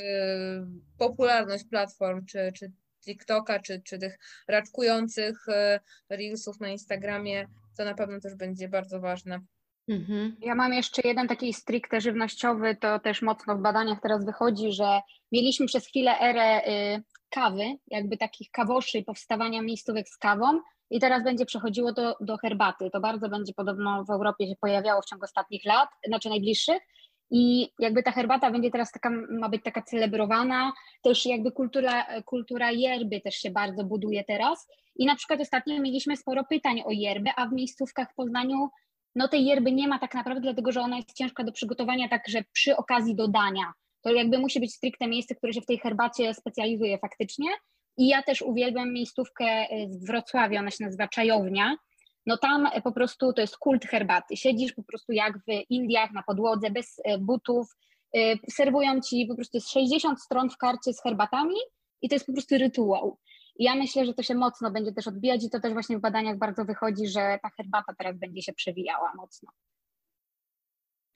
popularność platform, czy, czy TikToka, czy, czy tych raczkujących e, reelsów na Instagramie, to na pewno też będzie bardzo ważne. Mhm. Ja mam jeszcze jeden taki stricte żywnościowy, to też mocno w badaniach teraz wychodzi, że mieliśmy przez chwilę erę y, kawy, jakby takich kawoszy, powstawania miejscówek z kawą i teraz będzie przechodziło do, do herbaty. To bardzo będzie podobno w Europie się pojawiało w ciągu ostatnich lat, znaczy najbliższych i jakby ta herbata będzie teraz taka, ma być taka celebrowana, też jakby kultura, kultura yerby też się bardzo buduje teraz. I na przykład ostatnio mieliśmy sporo pytań o yerbę, a w miejscówkach w Poznaniu no tej yerby nie ma tak naprawdę, dlatego że ona jest ciężka do przygotowania, także przy okazji dodania. To jakby musi być stricte miejsce, które się w tej herbacie specjalizuje faktycznie. I ja też uwielbiam miejscówkę w Wrocławiu, ona się nazywa Czajownia, no tam e, po prostu to jest kult herbaty. Siedzisz po prostu jak w Indiach na podłodze, bez e, butów, serwują ci po prostu 60 stron w karcie z herbatami i to jest po prostu rytuał. I ja myślę, że to się mocno będzie też odbijać i to też właśnie w badaniach bardzo wychodzi, że ta herbata teraz będzie się przewijała mocno.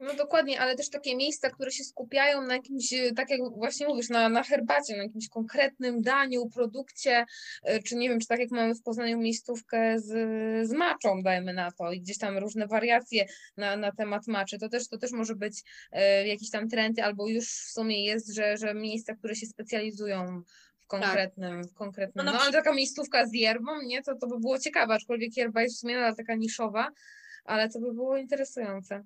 No dokładnie, ale też takie miejsca, które się skupiają na jakimś, tak jak właśnie mówisz, na, na herbacie, na jakimś konkretnym daniu, produkcie, e, czy nie wiem, czy tak jak mamy w Poznaniu miejscówkę z, z maczą, dajmy na to, i gdzieś tam różne wariacje na, na temat maczy, to też, to też może być e, jakiś tam trend, albo już w sumie jest, że, że miejsca, które się specjalizują konkretnym, tak. konkretnym. No, no ale taka miejscówka z yerbą, nie, to, to by było ciekawe, aczkolwiek yerba jest w sumie taka niszowa, ale to by było interesujące.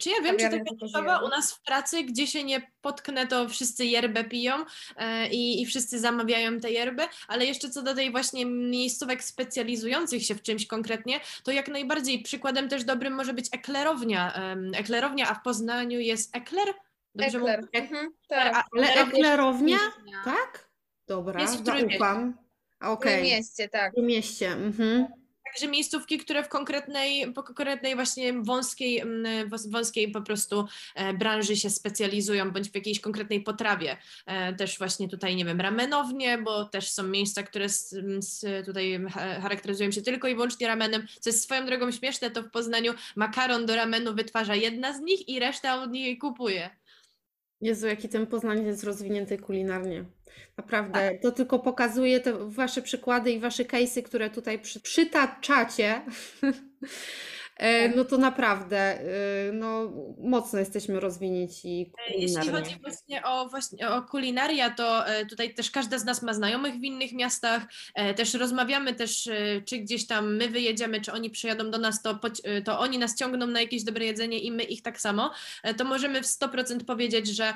Czy ja wiem, czy taka niszowa u nas w pracy, gdzie się nie potknę, to wszyscy yerbę piją e, i, i wszyscy zamawiają te yerby, ale jeszcze co do tej właśnie miejscówek specjalizujących się w czymś konkretnie, to jak najbardziej przykładem też dobrym może być eklerownia. eklerownia, a w Poznaniu jest ekler? Dobrze Ekler. Mówię? Mhm, tak. Ale eklerownia? Tak? Dobra, jest w zaufam. Okay. W mieście, tak. W mieście, mhm. Także miejscówki, które w konkretnej, po konkretnej właśnie wąskiej, mm, wąskiej po prostu e, branży się specjalizują, bądź w jakiejś konkretnej potrawie. E, też właśnie tutaj, nie wiem, ramenownie, bo też są miejsca, które z, z tutaj charakteryzują się tylko i wyłącznie ramenem, co jest swoją drogą śmieszne, to w Poznaniu makaron do ramenu wytwarza jedna z nich i reszta od niej kupuje. Jezu, jaki ten Poznań jest rozwinięty kulinarnie. Naprawdę, tak. to tylko pokazuje te wasze przykłady i wasze case'y, które tutaj przy, przytaczacie. E, no to naprawdę e, no, mocno jesteśmy rozwinięci e, Jeśli chodzi właśnie o, właśnie o kulinaria, to tutaj też każda z nas ma znajomych w innych miastach, też rozmawiamy też, czy gdzieś tam my wyjedziemy, czy oni przyjadą do nas, to, to oni nas ciągną na jakieś dobre jedzenie i my ich tak samo, to możemy w 100% powiedzieć, że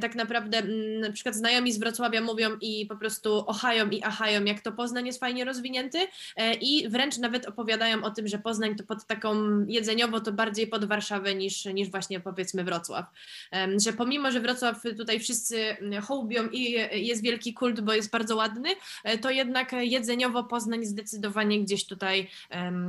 tak naprawdę mm, na przykład znajomi z Wrocławia mówią i po prostu ochają i achają, jak to Poznań jest fajnie rozwinięty i wręcz nawet opowiadają o tym, że Poznań to pod taką jedzeniowo to bardziej pod Warszawę niż, niż właśnie powiedzmy Wrocław. Że pomimo, że Wrocław tutaj wszyscy hołbią i jest wielki kult, bo jest bardzo ładny, e, to jednak jedzeniowo Poznań zdecydowanie gdzieś tutaj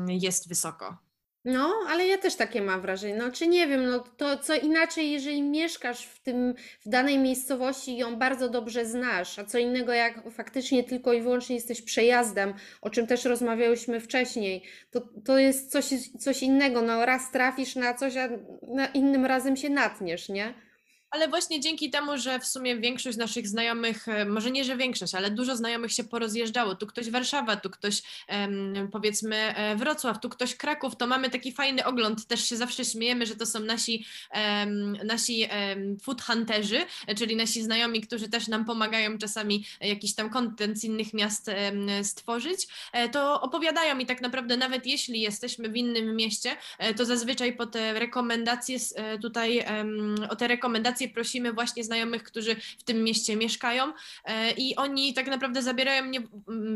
jest wysoko. No, ale ja też takie mam wrażenie. No, czy nie wiem, no to co inaczej, jeżeli mieszkasz w tym, w danej miejscowości i ją bardzo dobrze znasz, a co innego jak faktycznie tylko i wyłącznie jesteś przejazdem, o czym też rozmawiałyśmy wcześniej, to, to jest coś, coś innego. No, raz trafisz na coś, a na innym razem się natniesz, nie? Ale właśnie dzięki temu, że w sumie większość naszych znajomych, e, może nie, że większość, ale dużo znajomych się porozjeżdżało. Tu ktoś Warszawa, tu ktoś powiedzmy e, Wrocław, tu ktoś Kraków, to mamy taki fajny ogląd. Też się zawsze śmiejemy, że to są nasi, nasi food hunterzy, czyli nasi znajomi, którzy też nam pomagają czasami jakiś tam kontent z innych miast stworzyć. E, to opowiadają i tak naprawdę nawet jeśli jesteśmy w innym mieście, to zazwyczaj po te rekomendacje tutaj, o te rekomendacje prosimy właśnie znajomych, którzy w tym mieście mieszkają e, i oni tak naprawdę zabierają mnie,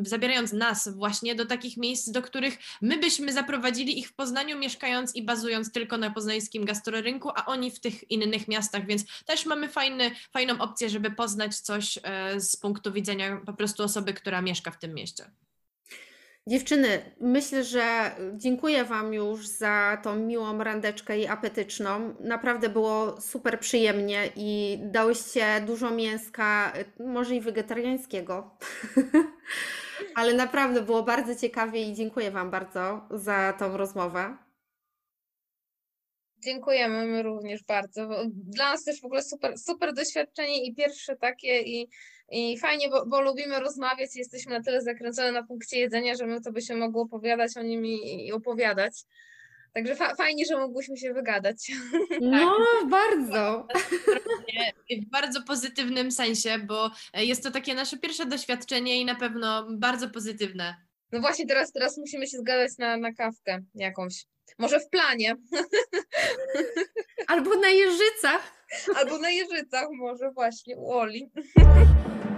zabierając nas właśnie do takich miejsc, do których my byśmy zaprowadzili ich w Poznaniu, mieszkając i bazując tylko na poznańskim gastrorynku, a oni w tych innych miastach, więc też mamy fajny, fajną opcję, żeby poznać coś e, z punktu widzenia po prostu osoby, która mieszka w tym mieście. Dziewczyny, myślę, że dziękuję Wam już za tą miłą randeczkę i apetyczną. Naprawdę było super przyjemnie i dałyście dużo mięska, może i wegetariańskiego. Ale naprawdę było bardzo ciekawie i dziękuję Wam bardzo za tą rozmowę. Dziękujemy my również bardzo. Dla nas też w ogóle super, super doświadczenie i pierwsze takie i i fajnie, bo, bo lubimy rozmawiać i jesteśmy na tyle zakręcone na punkcie jedzenia, że my to by się mogło opowiadać o nim i, i opowiadać. Także fa fajnie, że mogłyśmy się wygadać. No, bardzo. W bardzo pozytywnym sensie, bo jest to takie nasze pierwsze doświadczenie i na pewno bardzo pozytywne. No właśnie, teraz, teraz musimy się zgadać na, na kawkę jakąś. Może w planie. Albo na jeżycach. Albo na jeżycach może właśnie, u Oli.